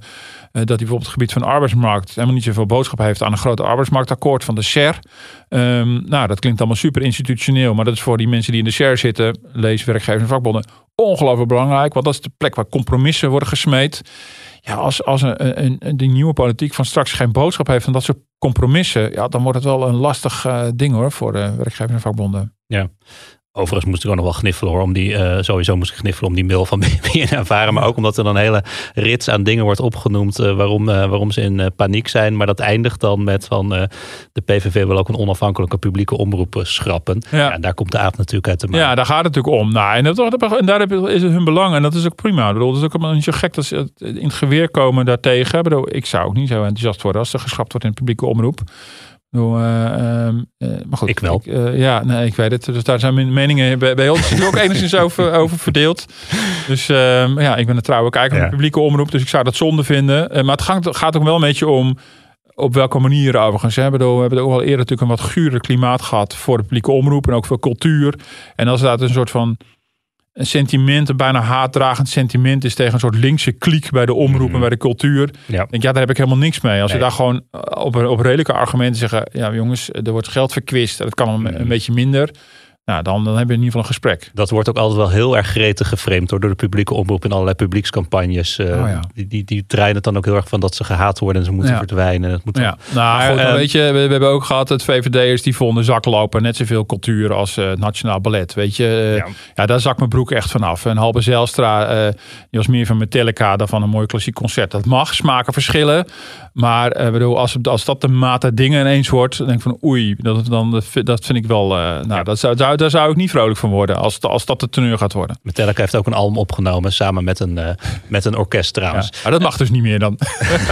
S1: dat hij bijvoorbeeld het gebied van de arbeidsmarkt... helemaal niet zoveel boodschap heeft aan een grote arbeidsmarktakkoord van de SER. Um, nou, dat klinkt allemaal super institutioneel... maar dat is voor die mensen die in de SER zitten... lees werkgevers en vakbonden... ongelooflijk belangrijk. Want dat is de plek waar compromissen worden gesmeed ja, als, als een, een, een, die nieuwe politiek van straks geen boodschap heeft van dat soort compromissen, ja, dan wordt het wel een lastig uh, ding hoor voor de werkgevers en vakbonden.
S3: Ja, Overigens moest ik ook nog wel gniffelen hoor. Om die, uh, sowieso moest ik gniffelen om die mail van ervaren, Maar ook omdat er dan een hele rits aan dingen wordt opgenoemd. Uh, waarom, uh, waarom ze in paniek zijn. Maar dat eindigt dan met van de PVV wil ook een onafhankelijke publieke omroep schrappen. Ja. en daar komt de aap natuurlijk uit de maat.
S1: Ja, daar gaat het natuurlijk om. Nou, en, dat, en daar is het hun belang. En dat is ook prima. Ik bedoel, het is ook niet zo gek dat ze in het geweer komen daartegen. Ik, bedoel, ik zou ook niet zo enthousiast worden als er geschrapt wordt in de publieke omroep. Uh, maar goed,
S3: ik wel.
S1: Ik, uh, ja, nee, ik weet het. Dus daar zijn meningen bij, bij ons ook enigszins over, over verdeeld. Dus ehm, ja, ik ben een trouwe kijker van de publieke omroep, dus ik zou dat zonde vinden. maar het gaat, gaat ook wel een beetje om op welke manier overigens. Hè? We hebben ook al eerder natuurlijk een wat guurder klimaat gehad voor de publieke omroep en ook voor cultuur. En als dat een soort van een sentiment, een bijna haatdragend sentiment is tegen een soort linkse kliek bij de omroep en mhm. bij de cultuur. Ja. Denk, ja, daar heb ik helemaal niks mee. Als je daar gewoon eh, op, op redelijke argumenten zeggen, ja jongens, er wordt geld verkwist, dat kan een, een mhm. beetje minder. Nou, dan, dan heb je in ieder geval een gesprek.
S3: Dat wordt ook altijd wel heel erg gretig geframed hoor, door de publieke omroep in allerlei publiekscampagnes. Uh,
S1: oh, ja.
S3: die, die, die draaien het dan ook heel erg van dat ze gehaat worden en ze moeten
S1: Ja.
S3: verdwijnen. Dat moet
S1: Ja, nou goed, maar
S3: eh,
S1: weet je, we, we hebben ook gehad het VVD'ers die vonden zaklopen net zoveel cultuur als eh, het Nationaal Ballet. Weet je, eh,
S3: Ja.
S1: ja. daar zak mijn broek echt vanaf. En Halbe Zijlstra, eh, die was meer van Metallica dan van een mooi klassiek concert. Dat mag, smaken verschillen. Maar bedoel, als, als dat de maat der dingen ineens wordt, dan denk ik van oei, dat, dan, dat vind ik wel, eh, nou, dat zou, daar zou ik niet vrolijk van worden als, als dat de teneur gaat worden.
S3: Metallica heeft ook een album opgenomen samen met een, eh, met een orkest
S1: Ja.
S3: trouwens.
S1: Maar dat mag dus niet meer dan.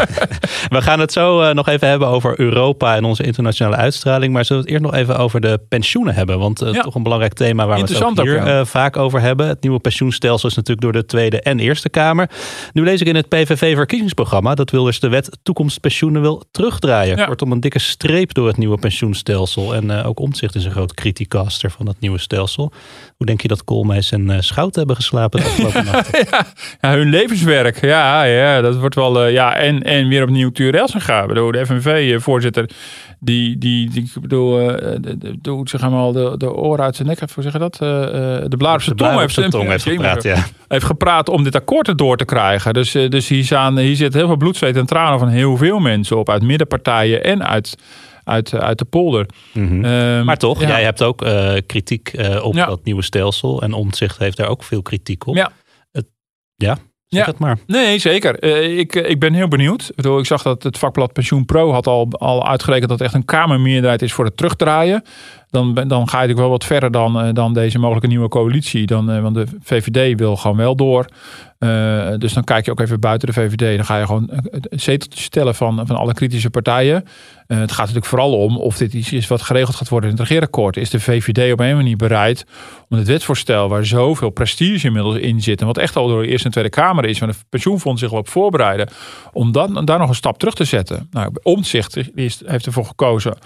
S3: We gaan het zo nog even hebben over Europa en onze internationale uitstraling. Maar zullen we het eerst nog even over de pensioenen hebben? Want uh,
S1: Ja.
S3: toch een belangrijk thema waar we het ook hier
S1: ook,
S3: uh, vaak over hebben. Het nieuwe pensioenstelsel is natuurlijk door de Tweede en Eerste Kamer. Nu lees ik in het PVV-verkiezingsprogramma dat Wilders de wet toekomstpensioenen wil terugdraaien.
S1: Ja.
S3: Kortom, een dikke streep door het nieuwe pensioenstelsel. En uh, ook Omtzigt is een groot criticaster van dat nieuwe stelsel. Hoe denk je dat Koolmees en uh, Schout hebben geslapen de afgelopen nacht?
S1: ja, ja, hun levenswerk. Ja, ja dat wordt wel. Uh, ja, en, en weer opnieuw Turelsen gaan. De FNV-voorzitter. Die, die, die, ik bedoel, uh, doet zich helemaal de, de oren uit zijn nek. Hoe zeg je dat? Uh, de blaar op zijn tong,
S3: heeft,
S1: heeft,
S3: tong heeft gepraat. Ja.
S1: heeft gepraat om dit akkoord erdoor te krijgen. Dus, uh, dus hier, staan, hier zit heel veel bloed, zweet en tranen van heel veel mensen op. Uit middenpartijen en uit uit, uit de polder.
S3: Mm -hmm. um, maar toch, ja. jij hebt ook kritiek op ja. dat nieuwe stelsel. En Omtzigt heeft daar ook veel kritiek op.
S1: Ja.
S3: Het, ja, zeg
S1: ja.
S3: het maar.
S1: Nee, zeker. Uh, ik, ik ben heel benieuwd. Ik, bedoel, ik zag dat het vakblad Pensioen Pro had al, al uitgerekend dat het echt een kamermeerderheid is voor het terugdraaien. Dan, dan ga je natuurlijk wel wat verder dan, dan deze mogelijke nieuwe coalitie. Dan, want de VVD wil gewoon wel door. Uh, dus dan kijk je ook even buiten de VVD. Dan ga je gewoon zeteltjes stellen van, van alle kritische partijen. Het gaat natuurlijk vooral om of dit iets is wat geregeld gaat worden in het regeerakkoord. Is de VVD op een manier bereid om het wetsvoorstel waar zoveel prestige inmiddels in zit. En wat echt al door de Eerste en Tweede Kamer is. Waar het pensioenfonds zich op voorbereiden. Om dan, daar nog een stap terug te zetten. Nou, Omtzigt heeft ervoor gekozen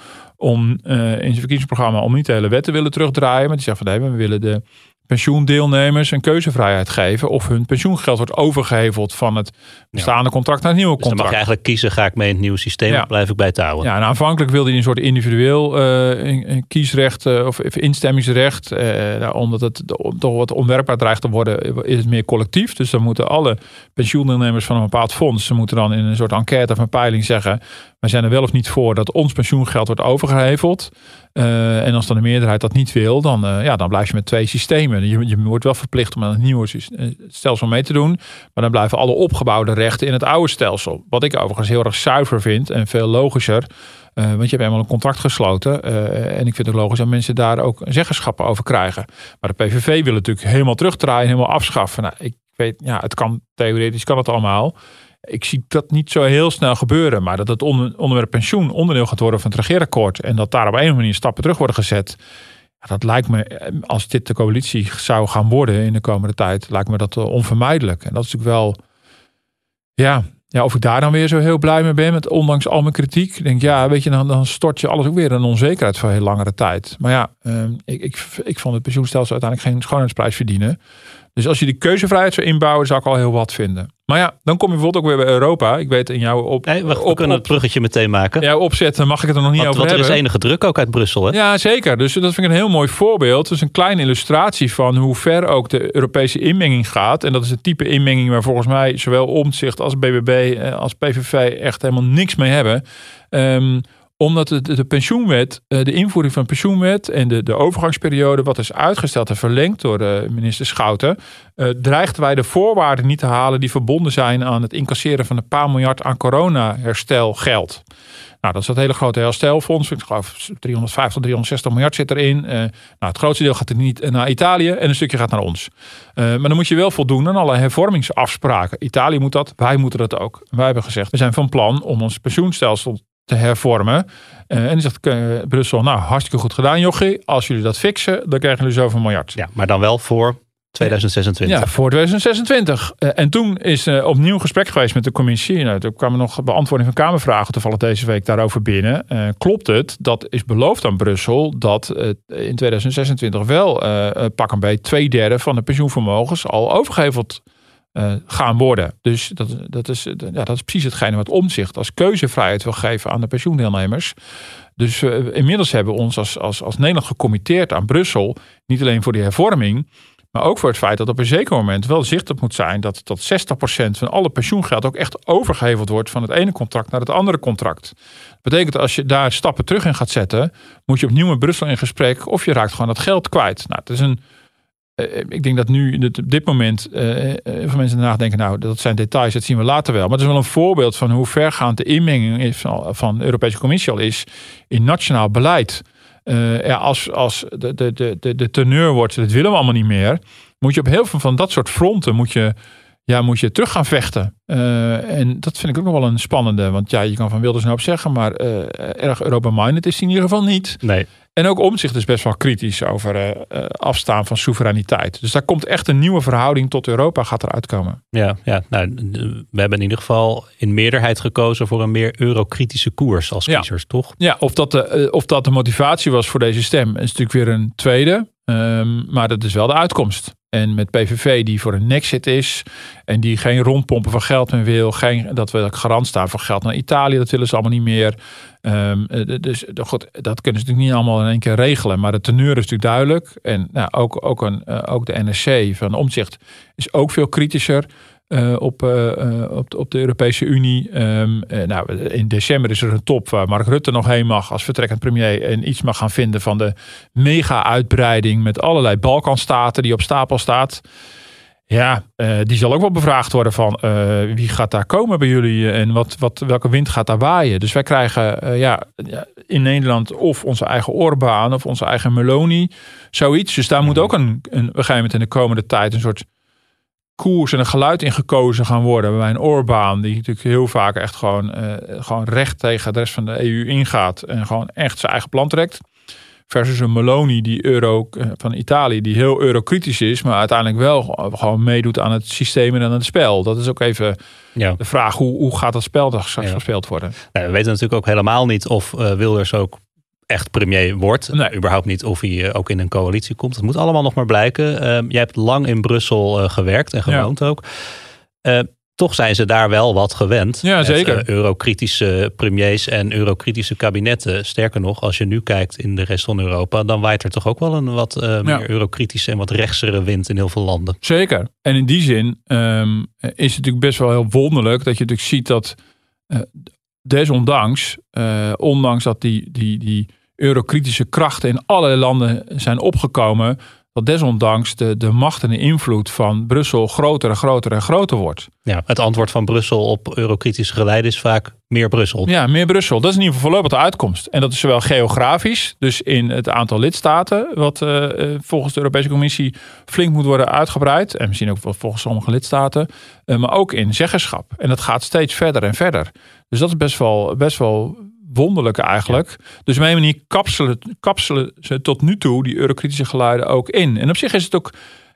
S1: om uh, in zijn verkiezingsprogramma om niet de hele wet te willen terugdraaien. Maar die zegt van nee, we willen de pensioendeelnemers een keuzevrijheid geven of hun pensioengeld wordt overgeheveld van het bestaande contract naar het nieuwe
S3: dus
S1: contract.
S3: dan mag je eigenlijk kiezen, ga ik mee in het nieuwe systeem ja. of blijf ik bij het oude?
S1: Ja, en aanvankelijk wilde hij een soort individueel uh, kiesrecht uh, of instemmingsrecht. Uh, nou, omdat het toch wat onwerkbaar dreigt te worden, is het meer collectief. Dus dan moeten alle pensioendeelnemers van een bepaald fonds, ze moeten dan in een soort enquête of een peiling zeggen, wij zijn er wel of niet voor dat ons pensioengeld wordt overgeheveld. Uh, en als dan de meerderheid dat niet wil, dan, uh, ja, dan blijf je met twee systemen. Je, je wordt wel verplicht om aan het nieuwe stelsel mee te doen. Maar dan blijven alle opgebouwde rechten in het oude stelsel. Wat ik overigens heel erg zuiver vind en veel logischer. Want je hebt eenmaal een contract gesloten. en ik vind het logisch dat mensen daar ook zeggenschappen over krijgen. Maar de PVV wil natuurlijk helemaal terugdraaien, helemaal afschaffen. Nou, ik weet, ja, het kan theoretisch kan het allemaal. Ik zie dat niet zo heel snel gebeuren. Maar dat het onderwerp pensioen onderdeel gaat worden van het regeerakkoord. En dat daar op een manier stappen terug worden gezet. Dat lijkt me, als dit de coalitie zou gaan worden in de komende tijd, lijkt me dat onvermijdelijk. En dat is natuurlijk wel, ja, ja, of ik daar dan weer zo heel blij mee ben, met ondanks al mijn kritiek. Ik denk, ja, weet je, dan, dan stort je alles ook weer in onzekerheid voor een heel langere tijd. Maar ja, uh, ik, ik, ik vond het pensioenstelsel uiteindelijk geen schoonheidsprijs verdienen. Dus als je die keuzevrijheid zou inbouwen, zou ik al heel wat vinden. Maar ja, dan kom je bijvoorbeeld ook weer bij Europa. Ik weet in jouw op,
S3: nee, wacht,
S1: op,
S3: we kunnen het bruggetje meteen maken.
S1: Ja, opzetten mag ik het er nog niet
S3: want,
S1: over
S3: want
S1: hebben.
S3: er is enige druk ook uit Brussel, hè?
S1: Ja, zeker. Dus dat vind ik een heel mooi voorbeeld. Dus een kleine illustratie van hoe ver ook de Europese inmenging gaat. En dat is het type inmenging waar volgens mij zowel Omtzigt als BBB als PVV echt helemaal niks mee hebben. Um, omdat de, de, pensioenwet, de invoering van de pensioenwet en de, de overgangsperiode, wat is uitgesteld en verlengd door de minister Schouten, uh, dreigden wij de voorwaarden niet te halen die verbonden zijn aan het incasseren van een paar miljard aan corona-herstelgeld. Nou, dat is dat hele grote herstelfonds. Ik geloof 350 tot 360 miljard zit erin. Uh, nou, het grootste deel gaat er niet naar Italië en een stukje gaat naar ons. Maar dan moet je wel voldoen aan alle hervormingsafspraken. Italië moet dat, wij moeten dat ook. Wij hebben gezegd, we zijn van plan om ons pensioenstelsel te hervormen. Uh, en dan zegt uh, Brussel, nou hartstikke goed gedaan jochie. Als jullie dat fixen, dan krijgen jullie zoveel miljard.
S3: Ja, maar dan wel voor 2026.
S1: Ja, voor 2026. Uh, en toen is uh, opnieuw gesprek geweest met de commissie. Nou, er kwamen nog beantwoording van Kamervragen toevallig deze week daarover binnen. Uh, klopt het, dat is beloofd aan Brussel, dat in 2026 wel pak een beetje twee derde van de pensioenvermogens al overgeheveld gaan worden. Dus dat, dat, is, ja, dat is precies hetgene wat omzicht als keuzevrijheid wil geven aan de pensioendeelnemers. Dus inmiddels hebben we ons als, als, als Nederland gecommitteerd aan Brussel. Niet alleen voor die hervorming, maar ook voor het feit dat op een zeker moment wel zichtbaar moet zijn dat, dat 60% van alle pensioengeld ook echt overgeheveld wordt van het ene contract naar het andere contract. Dat betekent als je daar stappen terug in gaat zetten, moet je opnieuw met Brussel in gesprek of je raakt gewoon dat geld kwijt. Nou, het is een. Eh, ik denk dat nu op dit moment uh, veel mensen daarna denken, nou, dat zijn details, dat zien we later wel. Maar het is wel een voorbeeld van hoe vergaand de inmenging is van, van de Europese Commissie al is in nationaal beleid. Als, als de, de, de, de teneur wordt, dat willen we allemaal niet meer. Moet je op heel veel van dat soort fronten moet je, ja, moet je terug gaan vechten. En dat vind ik ook nog wel een spannende. Want ja, je kan van Wilders nou zeggen, maar erg Europa-minded is hij in ieder geval niet.
S3: Nee.
S1: En ook omzicht is best wel kritisch over uh, afstaan van soevereiniteit. Dus daar komt echt een nieuwe verhouding tot Europa gaat eruit komen.
S3: Ja, ja nou, we hebben in ieder geval in meerderheid gekozen voor een meer eurokritische koers als kiezers,
S1: ja.
S3: toch?
S1: Ja, of dat, de, of dat de motivatie was voor deze stem is natuurlijk weer een tweede. Um, maar dat is wel de uitkomst. En met PVV die voor een nexit is. En die geen rondpompen van geld meer wil. Geen, dat we garant staan voor geld naar Italië. Dat willen ze allemaal niet meer. Um, dus goed, dat kunnen ze natuurlijk niet allemaal in één keer regelen. Maar de teneur is natuurlijk duidelijk. En nou, ook, ook, een, uh, ook de NSC van Omzicht is ook veel kritischer. Uh, op, uh, op, op, de Europese Unie. Um, nou, in december is er een top waar Mark Rutte nog heen mag als vertrekkend premier. En iets mag gaan vinden van de mega-uitbreiding met allerlei Balkanstaten die op stapel staat. Ja, die zal ook wel bevraagd worden van wie gaat daar komen bij jullie en wat, wat, welke wind gaat daar waaien. Dus wij krijgen ja, in Nederland of onze eigen Orbán of onze eigen Meloni, zoiets. Dus daar moet ook een, een, op een gegeven moment in de komende tijd een soort koers en een geluid in gekozen gaan worden. Bij een Orbán, die natuurlijk heel vaak echt gewoon, uh, gewoon recht tegen de rest van de EU ingaat. En gewoon echt zijn eigen plan trekt. Versus een Meloni die euro, van Italië, die heel eurokritisch is, maar uiteindelijk wel gewoon meedoet aan het systeem en aan het spel. Dat is ook even ja. de vraag: hoe, hoe gaat dat spel dan straks ja. gespeeld worden?
S3: Nou, we weten natuurlijk ook helemaal niet of uh, Wilders ook echt premier wordt.
S1: Nee.
S3: Überhaupt niet of hij ook in een coalitie komt. Het moet allemaal nog maar blijken. Uh, jij hebt lang in Brussel uh, gewerkt en gewoond ja. ook. Uh, toch zijn ze daar wel wat gewend.
S1: Ja,
S3: met,
S1: zeker.
S3: eurokritische premiers en eurokritische kabinetten. Sterker nog, als je nu kijkt in de rest van Europa, dan waait er toch ook wel een wat meer ja. eurokritische en wat rechtsere wind in heel veel landen.
S1: Zeker. En in die zin um, is het natuurlijk best wel heel wonderlijk dat je natuurlijk ziet dat desondanks, uh, ondanks dat die, die, die eurokritische krachten in allerlei landen zijn opgekomen, dat desondanks de, de macht en de invloed van Brussel groter en groter en groter wordt.
S3: Ja, het antwoord van Brussel op eurokritische geleiden is vaak meer Brussel.
S1: Ja, meer Brussel. Dat is in ieder geval voorlopig de uitkomst. En dat is zowel geografisch, dus in het aantal lidstaten, wat uh, volgens de Europese Commissie flink moet worden uitgebreid. En misschien ook volgens sommige lidstaten. Uh, maar ook in zeggenschap. En dat gaat steeds verder en verder. Dus dat is best wel, best wel wonderlijk eigenlijk. Ja. Dus op een manier kapselen, kapselen ze tot nu toe die eurokritische geluiden ook in. En op zich is het ook,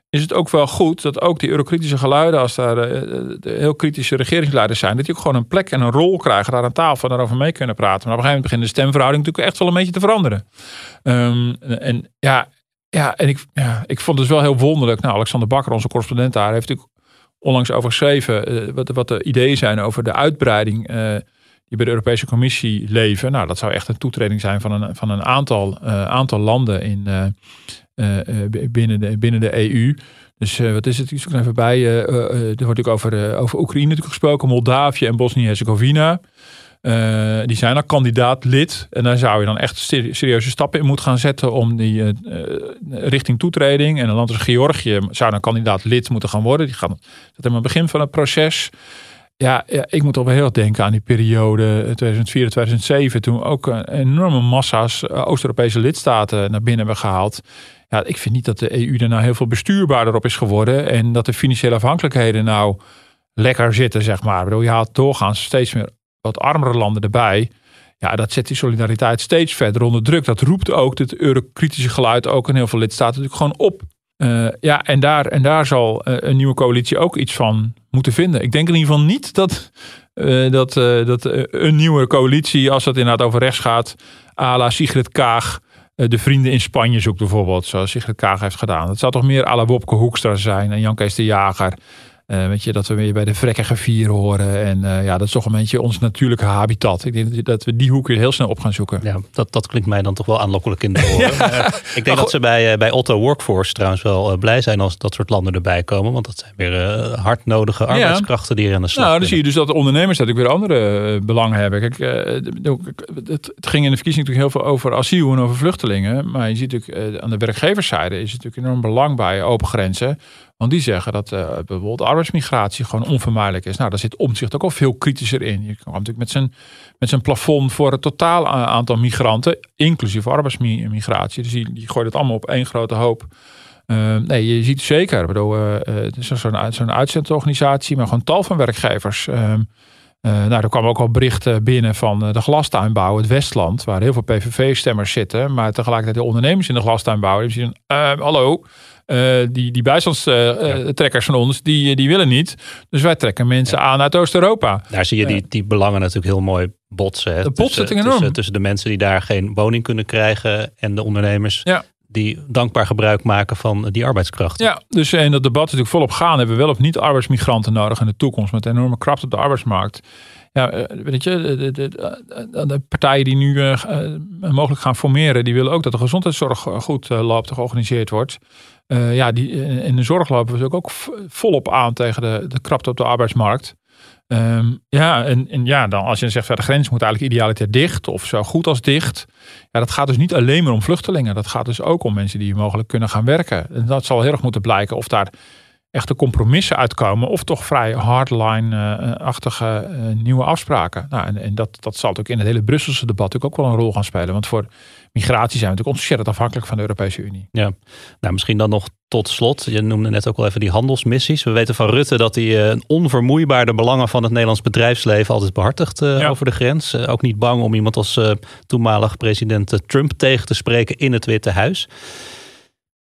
S1: is het ook wel goed dat ook die eurokritische geluiden, als daar uh, de heel kritische regeringsleiders zijn, dat die ook gewoon een plek en een rol krijgen daar aan tafel en daarover mee kunnen praten. Maar op een gegeven moment begint de stemverhouding natuurlijk echt wel een beetje te veranderen. Um, en ja, ja, en ik, ja, ik vond het dus wel heel wonderlijk. Nou, Alexander Bakker, onze correspondent daar, heeft natuurlijk onlangs over geschreven uh, wat, wat de ideeën zijn over de uitbreiding. Uh, die bij de Europese Commissie leven. Nou, dat zou echt een toetreding zijn van een, van een aantal, uh, aantal landen in, uh, uh, binnen, de, binnen de EU. Dus wat is het? Ik zoek even bij. er wordt natuurlijk over, over Oekraïne gesproken, Moldavië en Bosnië-Herzegovina. Die zijn al kandidaat lid. En daar zou je dan echt serieuze stappen in moeten gaan zetten om die richting toetreding. En een land als Georgië zou dan kandidaat lid moeten gaan worden. Die gaan, dat is het begin van het proces. Ja, ja, ik moet toch wel heel denken aan die periode 2004-2007. Toen ook enorme massa's Oost-Europese lidstaten naar binnen hebben gehaald. Ja, ik vind niet dat de EU er nou heel veel bestuurbaarder op is geworden. En dat de financiële afhankelijkheden nou lekker zitten, zeg maar. Ik bedoel, je haalt doorgaans steeds meer wat armere landen erbij. Ja, dat zet die solidariteit steeds verder onder druk. Dat roept ook het eurokritische geluid ook in heel veel lidstaten natuurlijk gewoon op. Uh, ja, en daar, en daar zal uh, een nieuwe coalitie ook iets van moeten vinden. Ik denk in ieder geval niet dat, uh, dat, dat een nieuwe coalitie, als het inderdaad over rechts gaat, à la Sigrid Kaag, de vrienden in Spanje zoekt bijvoorbeeld, zoals Sigrid Kaag heeft gedaan. Het zou toch meer à la Wopke Hoekstra zijn en Jan Kees de Jager. Uh, weet je, dat we weer bij de vrekkige vier horen. En uh, ja, dat is toch een beetje ons natuurlijke habitat. Ik denk dat we die hoek weer heel snel op gaan zoeken.
S3: Ja, dat, dat klinkt mij dan toch wel aanlokkelijk in de oren. ja. uh, ik denk dat ze bij, bij Otto Workforce trouwens wel blij zijn als dat soort landen erbij komen. Want dat zijn weer hardnodige arbeidskrachten die er aan de slag
S1: Nou, dan zie je dus dat de ondernemers natuurlijk weer andere belangen hebben. Kijk, het, het, ging in de verkiezing natuurlijk heel veel over asiel en over vluchtelingen. Maar je ziet natuurlijk aan de werkgeverszijde is het natuurlijk enorm belang bij open grenzen. Want die zeggen dat uh, bijvoorbeeld arbeidsmigratie gewoon onvermijdelijk is. Nou, daar zit omzicht ook al veel kritischer in. Je kan natuurlijk met zijn, met zijn plafond voor het totaal aantal migranten, inclusief arbeidsmigratie. Dus die, die gooit het allemaal op één grote hoop. Uh, nee, je ziet zeker. Bedoel, uh, het is zo'n uitzendorganisatie, maar gewoon tal van werkgevers. Ehm, nou, er kwamen ook al berichten binnen van de glastuinbouw, het Westland, waar heel veel PVV-stemmers zitten, maar tegelijkertijd de ondernemers in de glastuinbouw. Die zien, hallo, uh, die, die bijstandstrekkers van ons, die, die willen niet. Dus wij trekken mensen aan uit Oost-Europa.
S3: Daar zie je die, die belangen natuurlijk heel mooi botsen. Hè?
S1: De
S3: tussen, tussen, tussen, de mensen die daar geen woning kunnen krijgen en de ondernemers.
S1: Ja.
S3: Die dankbaar gebruik maken van die arbeidskracht.
S1: Ja, dus in dat debat natuurlijk volop gaan. Hebben we wel of niet arbeidsmigranten nodig in de toekomst met enorme kracht op de arbeidsmarkt? ja, weet je, de, de, de, partijen die nu uh, mogelijk gaan formeren, die willen ook dat de gezondheidszorg goed uh, loopt, georganiseerd wordt. Uh, ja, die, in de zorg lopen we ook volop aan tegen de, de krapte op de arbeidsmarkt. Um, ja, en, en, ja, dan als je zegt, de grens moet eigenlijk idealiter dicht of zo goed als dicht. Ja, dat gaat dus niet alleen maar om vluchtelingen. Dat gaat dus ook om mensen die mogelijk kunnen gaan werken. En dat zal heel erg moeten blijken of daar echte compromissen uitkomen. Of toch vrij hardline-achtige uh, nieuwe afspraken. Nou, en, en dat, dat zal ook in het hele Brusselse debat ook wel een rol gaan spelen. Want voor migratie zijn we natuurlijk ontzettend afhankelijk van de Europese Unie.
S3: Ja, nou misschien dan nog tot slot. Je noemde net ook al even die handelsmissies. We weten van Rutte dat hij uh, onvermoeibaar de belangen van het Nederlands bedrijfsleven altijd behartigt uh, ja. over de grens. ook niet bang om iemand als toenmalig president Trump tegen te spreken in het Witte Huis.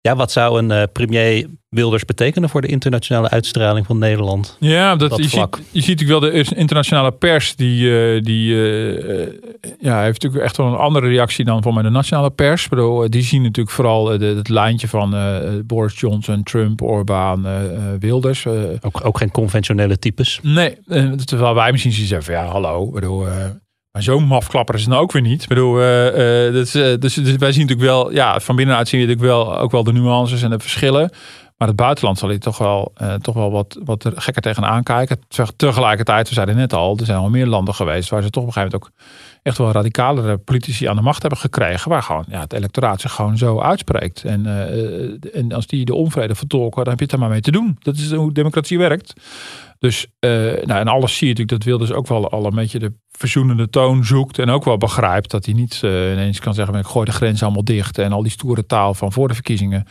S3: Ja, wat zou een uh, premier Wilders betekenen voor de internationale uitstraling van Nederland?
S1: Ja, dat, je, ziet, je ziet natuurlijk wel de internationale pers. Die, uh, die uh, ja, heeft natuurlijk echt wel een andere reactie dan van de nationale pers. Bedoel, die zien natuurlijk vooral de, het lijntje van Boris Johnson, Trump, Orbán, Wilders.
S3: ook, ook geen conventionele types?
S1: Nee, terwijl wij misschien zeggen van ja, hallo. Bedoel, maar zo'n mafklapper is het nou ook weer niet. Ik bedoel, uh, dus, dus, wij zien natuurlijk wel, ja, van binnenuit zien we natuurlijk wel ook wel de nuances en de verschillen. Maar het buitenland zal je toch wel, uh, toch wel wat, wat gekker tegenaan kijken. Tegelijkertijd, we zeiden net al, er zijn al meer landen geweest waar ze toch op een gegeven moment ook echt wel radicalere politici aan de macht hebben gekregen. Waar gewoon ja, het electoraat zich gewoon zo uitspreekt. En, uh, en als die de onvrede vertolken, dan heb je het er maar mee te doen. Dat is hoe democratie werkt. Dus, uh, nou, en alles zie je natuurlijk dat Wilders ook wel al een beetje de verzoenende toon zoekt. En ook wel begrijpt dat hij niet ineens kan zeggen: ik gooi de grens allemaal dicht. En al die stoere taal van voor de verkiezingen.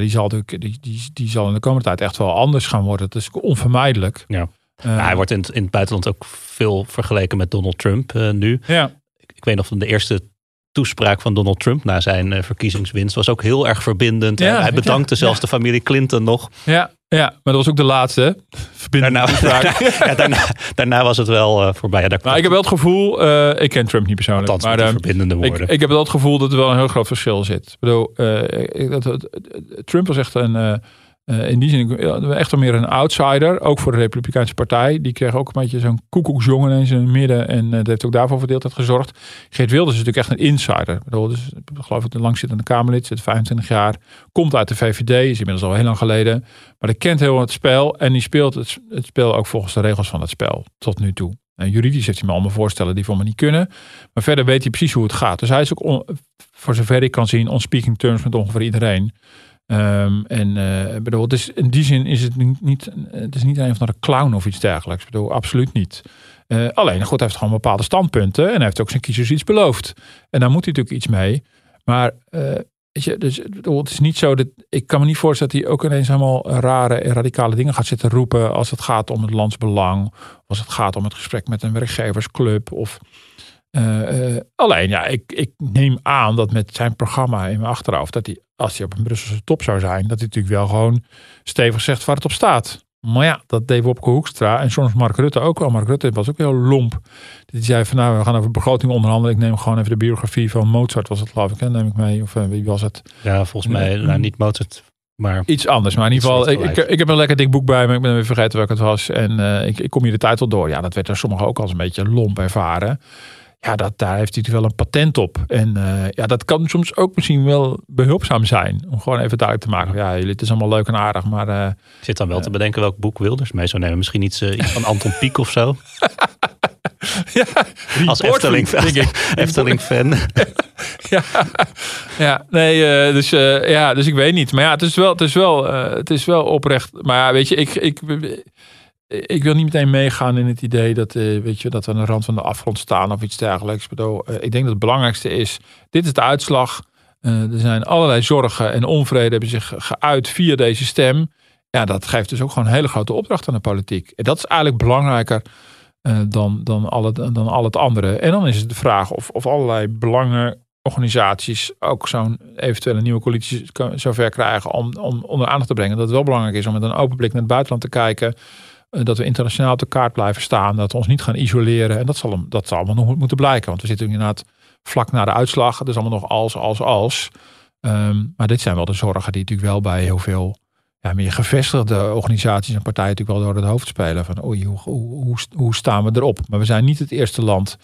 S1: Die, zal die, die, die zal in de komende tijd echt wel anders gaan worden. Dat is onvermijdelijk.
S3: Ja. Uh, hij wordt in, in het buitenland ook veel vergeleken met Donald Trump uh, nu.
S1: Ja.
S3: Ik, ik weet nog van de eerste toespraak van Donald Trump na zijn uh, verkiezingswinst was ook heel erg verbindend. Ja, hij bedankte zelfs de familie Clinton nog.
S1: Ja, ja, maar dat was ook de laatste
S3: daarna, daarna, daarna, daarna, was het wel uh, voorbij.
S1: Ja, maar ik heb wel het gevoel, uh, ik ken Trump niet persoonlijk,
S3: Althans, maar verbindende woorden.
S1: Ik, ik, heb wel het gevoel dat er wel een heel groot verschil zit. Ik bedoel, ik, dat, Trump was echt een uh, in die zin echt wel meer een outsider, ook voor de Republikeinse Partij. Die kreeg ook een beetje zo'n koekoeksjongen in zijn midden en uh, dat heeft ook daarvoor verdeeldheid gezorgd. Geert Wilders is natuurlijk echt een insider. Ik bedoel, dus, geloof ik een langzittende Kamerlid, zit 25 jaar, komt uit de VVD, is inmiddels al heel lang geleden. Maar die kent heel het spel en die speelt het, het spel ook volgens de regels van het spel, tot nu toe. En juridisch heeft hij me allemaal voorstellen die voor me niet kunnen. Maar verder weet hij precies hoe het gaat. Dus hij is ook, voor zover ik kan zien, on speaking terms met ongeveer iedereen. Um, en uh, bedoel, dus in die zin is het niet, het is niet een van de clown of iets dergelijks. Ik bedoel, absoluut niet. Uh, alleen, goed, hij heeft gewoon bepaalde standpunten en hij heeft ook zijn kiezers iets beloofd. En daar moet hij natuurlijk iets mee. Maar uh, je, dus, bedoel, het is niet zo dat ik kan me niet voorstellen dat hij ook ineens helemaal rare en radicale dingen gaat zitten roepen als het gaat om het landsbelang, of als het gaat om het gesprek met een werkgeversclub of uh, uh, alleen, ja, ik, ik neem aan dat met zijn programma in mijn achterhoofd, dat hij, als hij op een Brusselse top zou zijn, dat hij natuurlijk wel gewoon stevig zegt waar het op staat. Maar ja, dat deed Wopke Hoekstra en soms Mark Rutte ook wel. Mark Rutte was ook heel lomp. Die zei van nou, we gaan over begroting onderhandelen. Ik neem gewoon even de biografie van Mozart, was het geloof ik, hè? neem ik mee. Of uh, wie was het?
S3: Ja, volgens mij, nou, niet Mozart Maar
S1: Iets anders. Maar in ieder geval, ik, ik, heb een lekker dik boek bij me. Ik ben weer vergeten welke het was. En eh, ik, ik kom hier de tijd wel door. Ja, dat werd er sommigen ook als een beetje lomp ervaren. Ja, dat, daar heeft hij wel een patent op. En eh, ja, dat kan soms ook misschien wel behulpzaam zijn. Om gewoon even duidelijk te maken. Ja, jullie, het is allemaal leuk en aardig. Maar eh,
S3: ik zit dan wel te bedenken welk boek Wilders mee zou nemen. Misschien iets, eh, iets van Anton Pieck of zo.
S1: ja,
S3: Als
S1: report
S3: Efteling, fan.
S1: ja, ja, nee, eh, dus, eh, ja, dus ik weet niet. Maar ja, het is wel, het is wel, eh, het is wel oprecht. Maar ja, weet je, ik, ik, ik wil niet meteen meegaan in het idee dat, eh, weet je, dat we aan de rand van de afgrond staan of iets dergelijks. Ik bedoel, eh, ik denk dat het belangrijkste is, dit is de uitslag. Eh, er zijn allerlei zorgen en onvrede hebben zich geuit via deze stem. Ja, dat geeft dus ook gewoon een hele grote opdracht aan de politiek. En dat is eigenlijk belangrijker eh, dan, dan, al het, dan al het andere. En dan is het de vraag of, of allerlei belangenorganisaties ook zo'n eventuele nieuwe coalitie zover krijgen om, om onder aandacht te brengen. Dat het wel belangrijk is om met een open blik naar het buitenland te kijken. Eh, Dat we internationaal op de kaart blijven staan. Dat we ons niet gaan isoleren. En dat zal, hem- dat zal allemaal nog moeten blijken. Want we zitten inderdaad vlak na de uitslag. Het is allemaal nog als, als, als. Ehm, maar dit zijn wel de zorgen die natuurlijk wel bij heel veel ja, meer gevestigde organisaties en partijen natuurlijk wel door het hoofd spelen. Van oei, hoe, hoe, hoe, staan we erop? Maar we zijn niet het eerste land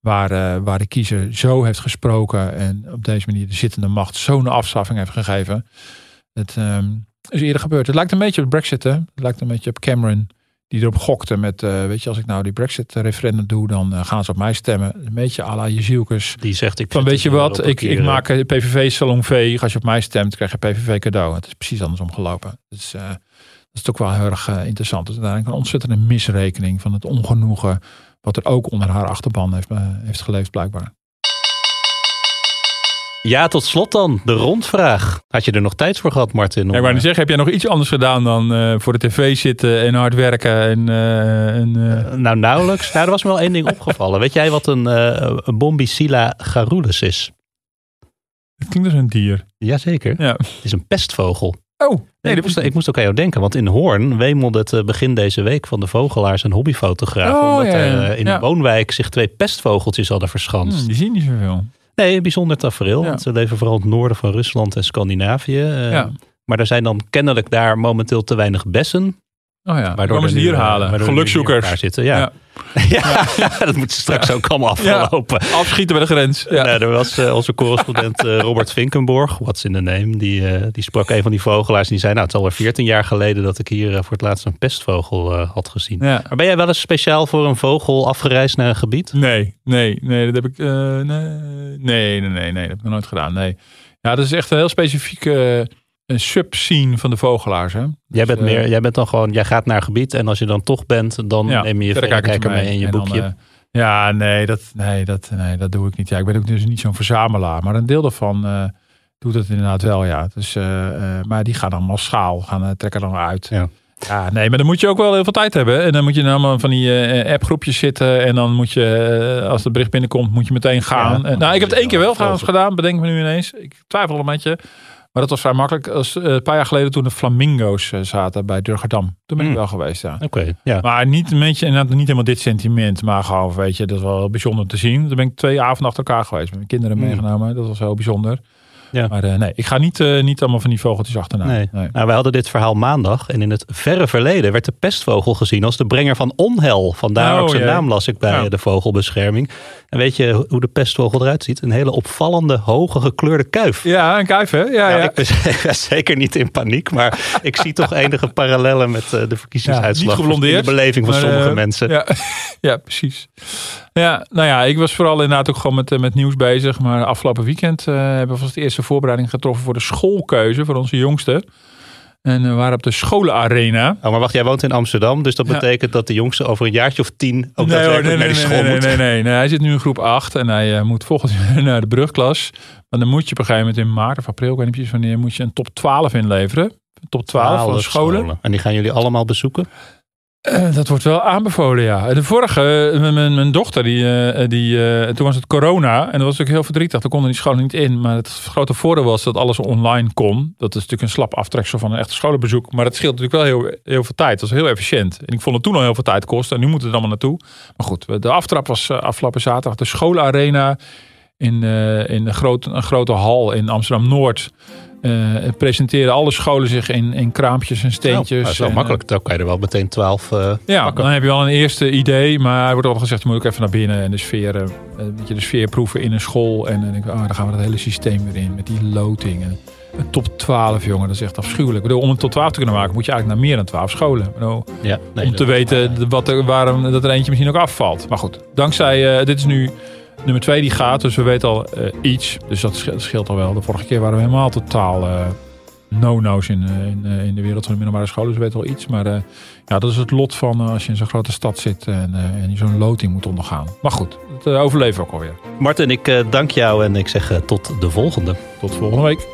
S1: waar, eh, waar de kiezer zo heeft gesproken en op deze manier de zittende macht zo'n afstraffing heeft gegeven. Het ehm, is eerder gebeurd. Het lijkt een beetje op Brexit, hè? Het lijkt een beetje op Cameron die erop gokte met, eh, weet je, als ik nou die Brexit-referendum doe, dan eh, gaan ze op mij stemmen. Een beetje à la Jezielkes.
S3: Die zegt ik
S1: Van weet je wat, ik, ik
S3: eh,
S1: maak een PVV salon V. Als je op mij stemt, krijg je PVV cadeau. Het is precies andersom gelopen. Dus eh, dat is toch wel heel erg eh, interessant. Dus uiteindelijk een ontzettende misrekening van het ongenoegen. Wat er ook onder haar achterban heeft, eh, heeft geleefd blijkbaar.
S3: Ja, tot slot dan. De rondvraag. Had je er nog tijd voor gehad, Martin? om,
S1: Ja, wou niet
S3: eh,
S1: zeggen, heb jij nog iets anders gedaan dan eh, voor de tv zitten en hard werken? En, eh, en,
S3: Nou, nauwelijks. Nou, er was me wel één ding opgevallen. Weet jij wat een, een Bombicilla garrulus is?
S1: het klinkt als een dier.
S3: Jazeker.
S1: Ja.
S3: Het is een pestvogel.
S1: Oh,
S3: Nee,
S1: nee,
S3: ik, moest, ik moest ook aan jou denken, want in Hoorn wemelde het begin deze week van de vogelaars en hobbyfotografen.
S1: Oh,
S3: omdat
S1: ja, ja.
S3: in een woonwijk zich twee pestvogeltjes hadden verschanst.
S1: Hmm, die zien niet zoveel.
S3: Nee, een bijzonder tafereel.
S1: Ja.
S3: Want ze leven vooral in het noorden van Rusland en Scandinavië. eh,
S1: Ja.
S3: Maar er zijn dan kennelijk daar momenteel te weinig bessen.
S1: Oh ja,
S3: Waardoor
S1: komen ze
S3: er
S1: hier
S3: eh,
S1: halen.
S3: er
S1: Gelukzoekers.
S3: Daar zitten, ja.
S1: Ja.
S3: Ja. dat moet straks ook allemaal
S1: Ja.
S3: afgelopen.
S1: Afschieten bij de grens. Ja.
S3: Nou, er was eh, onze correspondent eh, Robert Vinkenborg, what's in the name, die, die sprak een van die vogelaars. En die zei, nou het is alweer 14 jaar geleden dat ik hier voor het laatst een pestvogel had gezien.
S1: Ja.
S3: Maar ben jij wel eens speciaal voor een vogel afgereisd naar een gebied?
S1: Nee, nee, nee, dat heb ik. nee, nee, nee, nee, nee, dat heb ik nog nooit gedaan. Nee. Ja, dat is echt een heel specifieke een subscene van de vogelaars. Hè?
S3: Jij bent,
S1: Dus, eh,
S3: meer, jij bent dan gewoon, jij gaat naar gebied en als je dan toch bent, dan
S1: ja,
S3: neem je je verrekijker mee in je
S1: dan,
S3: boekje.
S1: eh, ja, nee dat, nee, dat, nee, dat doe ik niet. Ja, ik ben ook dus niet zo'n verzamelaar. Maar een deel daarvan eh, doet het inderdaad wel, ja. Dus, eh, eh, maar die gaan dan massaal, gaan, eh, trekken dan uit.
S3: Ja.
S1: Ja, nee, maar dan moet je ook wel heel veel tijd hebben. En dan moet je dan allemaal van die eh, appgroepjes zitten. En dan moet je, eh, als het bericht binnenkomt, moet je meteen gaan.
S3: Ja,
S1: Eh, nou, ik heb het één keer wel trouwens gedaan, bedenk me nu ineens. Ik twijfel een beetje. Maar dat was vrij makkelijk. Als, eh, een paar jaar geleden toen de flamingo's eh, zaten bij Durgerdam. Toen ben ik
S3: Mm.
S1: wel geweest, ja.
S3: Oké, ja.
S1: Maar niet een beetje, niet helemaal dit sentiment. Maar gewoon, weet je, dat is wel bijzonder te zien. Toen ben ik twee avonden achter elkaar geweest. Met mijn kinderen
S3: Mm.
S1: meegenomen. Dat was heel bijzonder.
S3: Ja.
S1: Maar eh, nee, ik ga niet, niet allemaal van die vogeltjes achterna.
S3: Nee.
S1: nee.
S3: Nou, wij hadden dit verhaal maandag en in het verre verleden werd de pestvogel gezien als de brenger van onheil. Vandaar
S1: Oh,
S3: ook zijn
S1: jee.
S3: naam las ik bij
S1: Ja.
S3: de vogelbescherming. En weet je hoe de pestvogel eruit ziet? Een hele opvallende, hoge gekleurde kuif.
S1: Ja, een kuif, hè? Ja,
S3: Nou,
S1: ja.
S3: ik, ben, zeker niet in paniek, maar ik zie toch enige parallellen met eh, de verkiezingsuitslag.
S1: Ja, niet
S3: In de beleving van
S1: maar,
S3: sommige
S1: eh,
S3: mensen.
S1: Ja, ja, precies. Ja, nou ja, ik was vooral inderdaad ook gewoon met, eh, met nieuws bezig. Maar afgelopen weekend hebben we vast de eerste voorbereiding getroffen voor de schoolkeuze voor onze jongste. En we waren op de scholenarena.
S3: Oh, maar wacht, jij woont in Amsterdam, dus dat
S1: Ja.
S3: betekent dat de jongste over een jaartje of tien ook
S1: nee, hoor, nee,
S3: naar
S1: nee,
S3: die
S1: nee,
S3: school
S1: nee,
S3: moet.
S1: nee, nee, nee. Hij zit nu in groep 8 en hij eh, moet volgend jaar naar de brugklas. Maar dan moet je op een gegeven moment in maart of april, ik weet niet precies wanneer, moet je een top 12 inleveren. Top 12 van
S3: Twaalf
S1: scholen.
S3: En die gaan jullie allemaal bezoeken?
S1: Eh, dat wordt wel aanbevolen, ja. De vorige, eh, mijn, dochter, die, eh, die, toen was het corona. En dat was natuurlijk heel verdrietig. Daar konden die scholen niet in. Maar het grote voordeel was dat alles online kon. Dat is natuurlijk een slap aftreksel van een echte scholenbezoek. Maar het scheelt natuurlijk wel heel, veel tijd. Dat was heel efficiënt. En ik vond het toen al heel veel tijd kosten. En nu moet het allemaal naartoe. Maar goed, de aftrap was afgelopen zaterdag. De schoolarena in, in een, grote, een grote hal in Amsterdam-Noord. Eh, presenteren alle scholen zich in, in kraampjes en steentjes.
S3: Nou, dat is wel
S1: En,
S3: makkelijk. Dan kan je er wel meteen twaalf eh,
S1: ja,
S3: pakken.
S1: dan heb je wel een eerste idee, maar er wordt al gezegd, je moet ook even naar binnen en de sfeer, eh, een beetje de sfeer proeven in een school. En dan denk ik, ah, dan gaan we dat hele systeem weer in met die loting. En een top 12, jongen, dat is echt afschuwelijk. Bedoel, om een top 12 te kunnen maken, moet je eigenlijk naar meer dan 12 scholen. Bedoel,
S3: Ja, nee,
S1: om te weten wat er, waarom dat er eentje misschien ook afvalt. Maar goed, dankzij, eh, dit is nu nummer 2 die gaat, dus we weten al eh, iets. Dus dat scheelt, scheelt al wel. De vorige keer waren we helemaal totaal eh, no-no's in, eh, in, in de wereld van de middelbare scholen. Dus we weten al iets. Maar ja, dat is het lot van als je in zo'n grote stad zit en, en je zo'n loting moet ondergaan. Maar goed, dat eh, overleven we ook alweer.
S3: Martin, ik dank jou en ik zeg tot de volgende.
S1: Tot volgende week.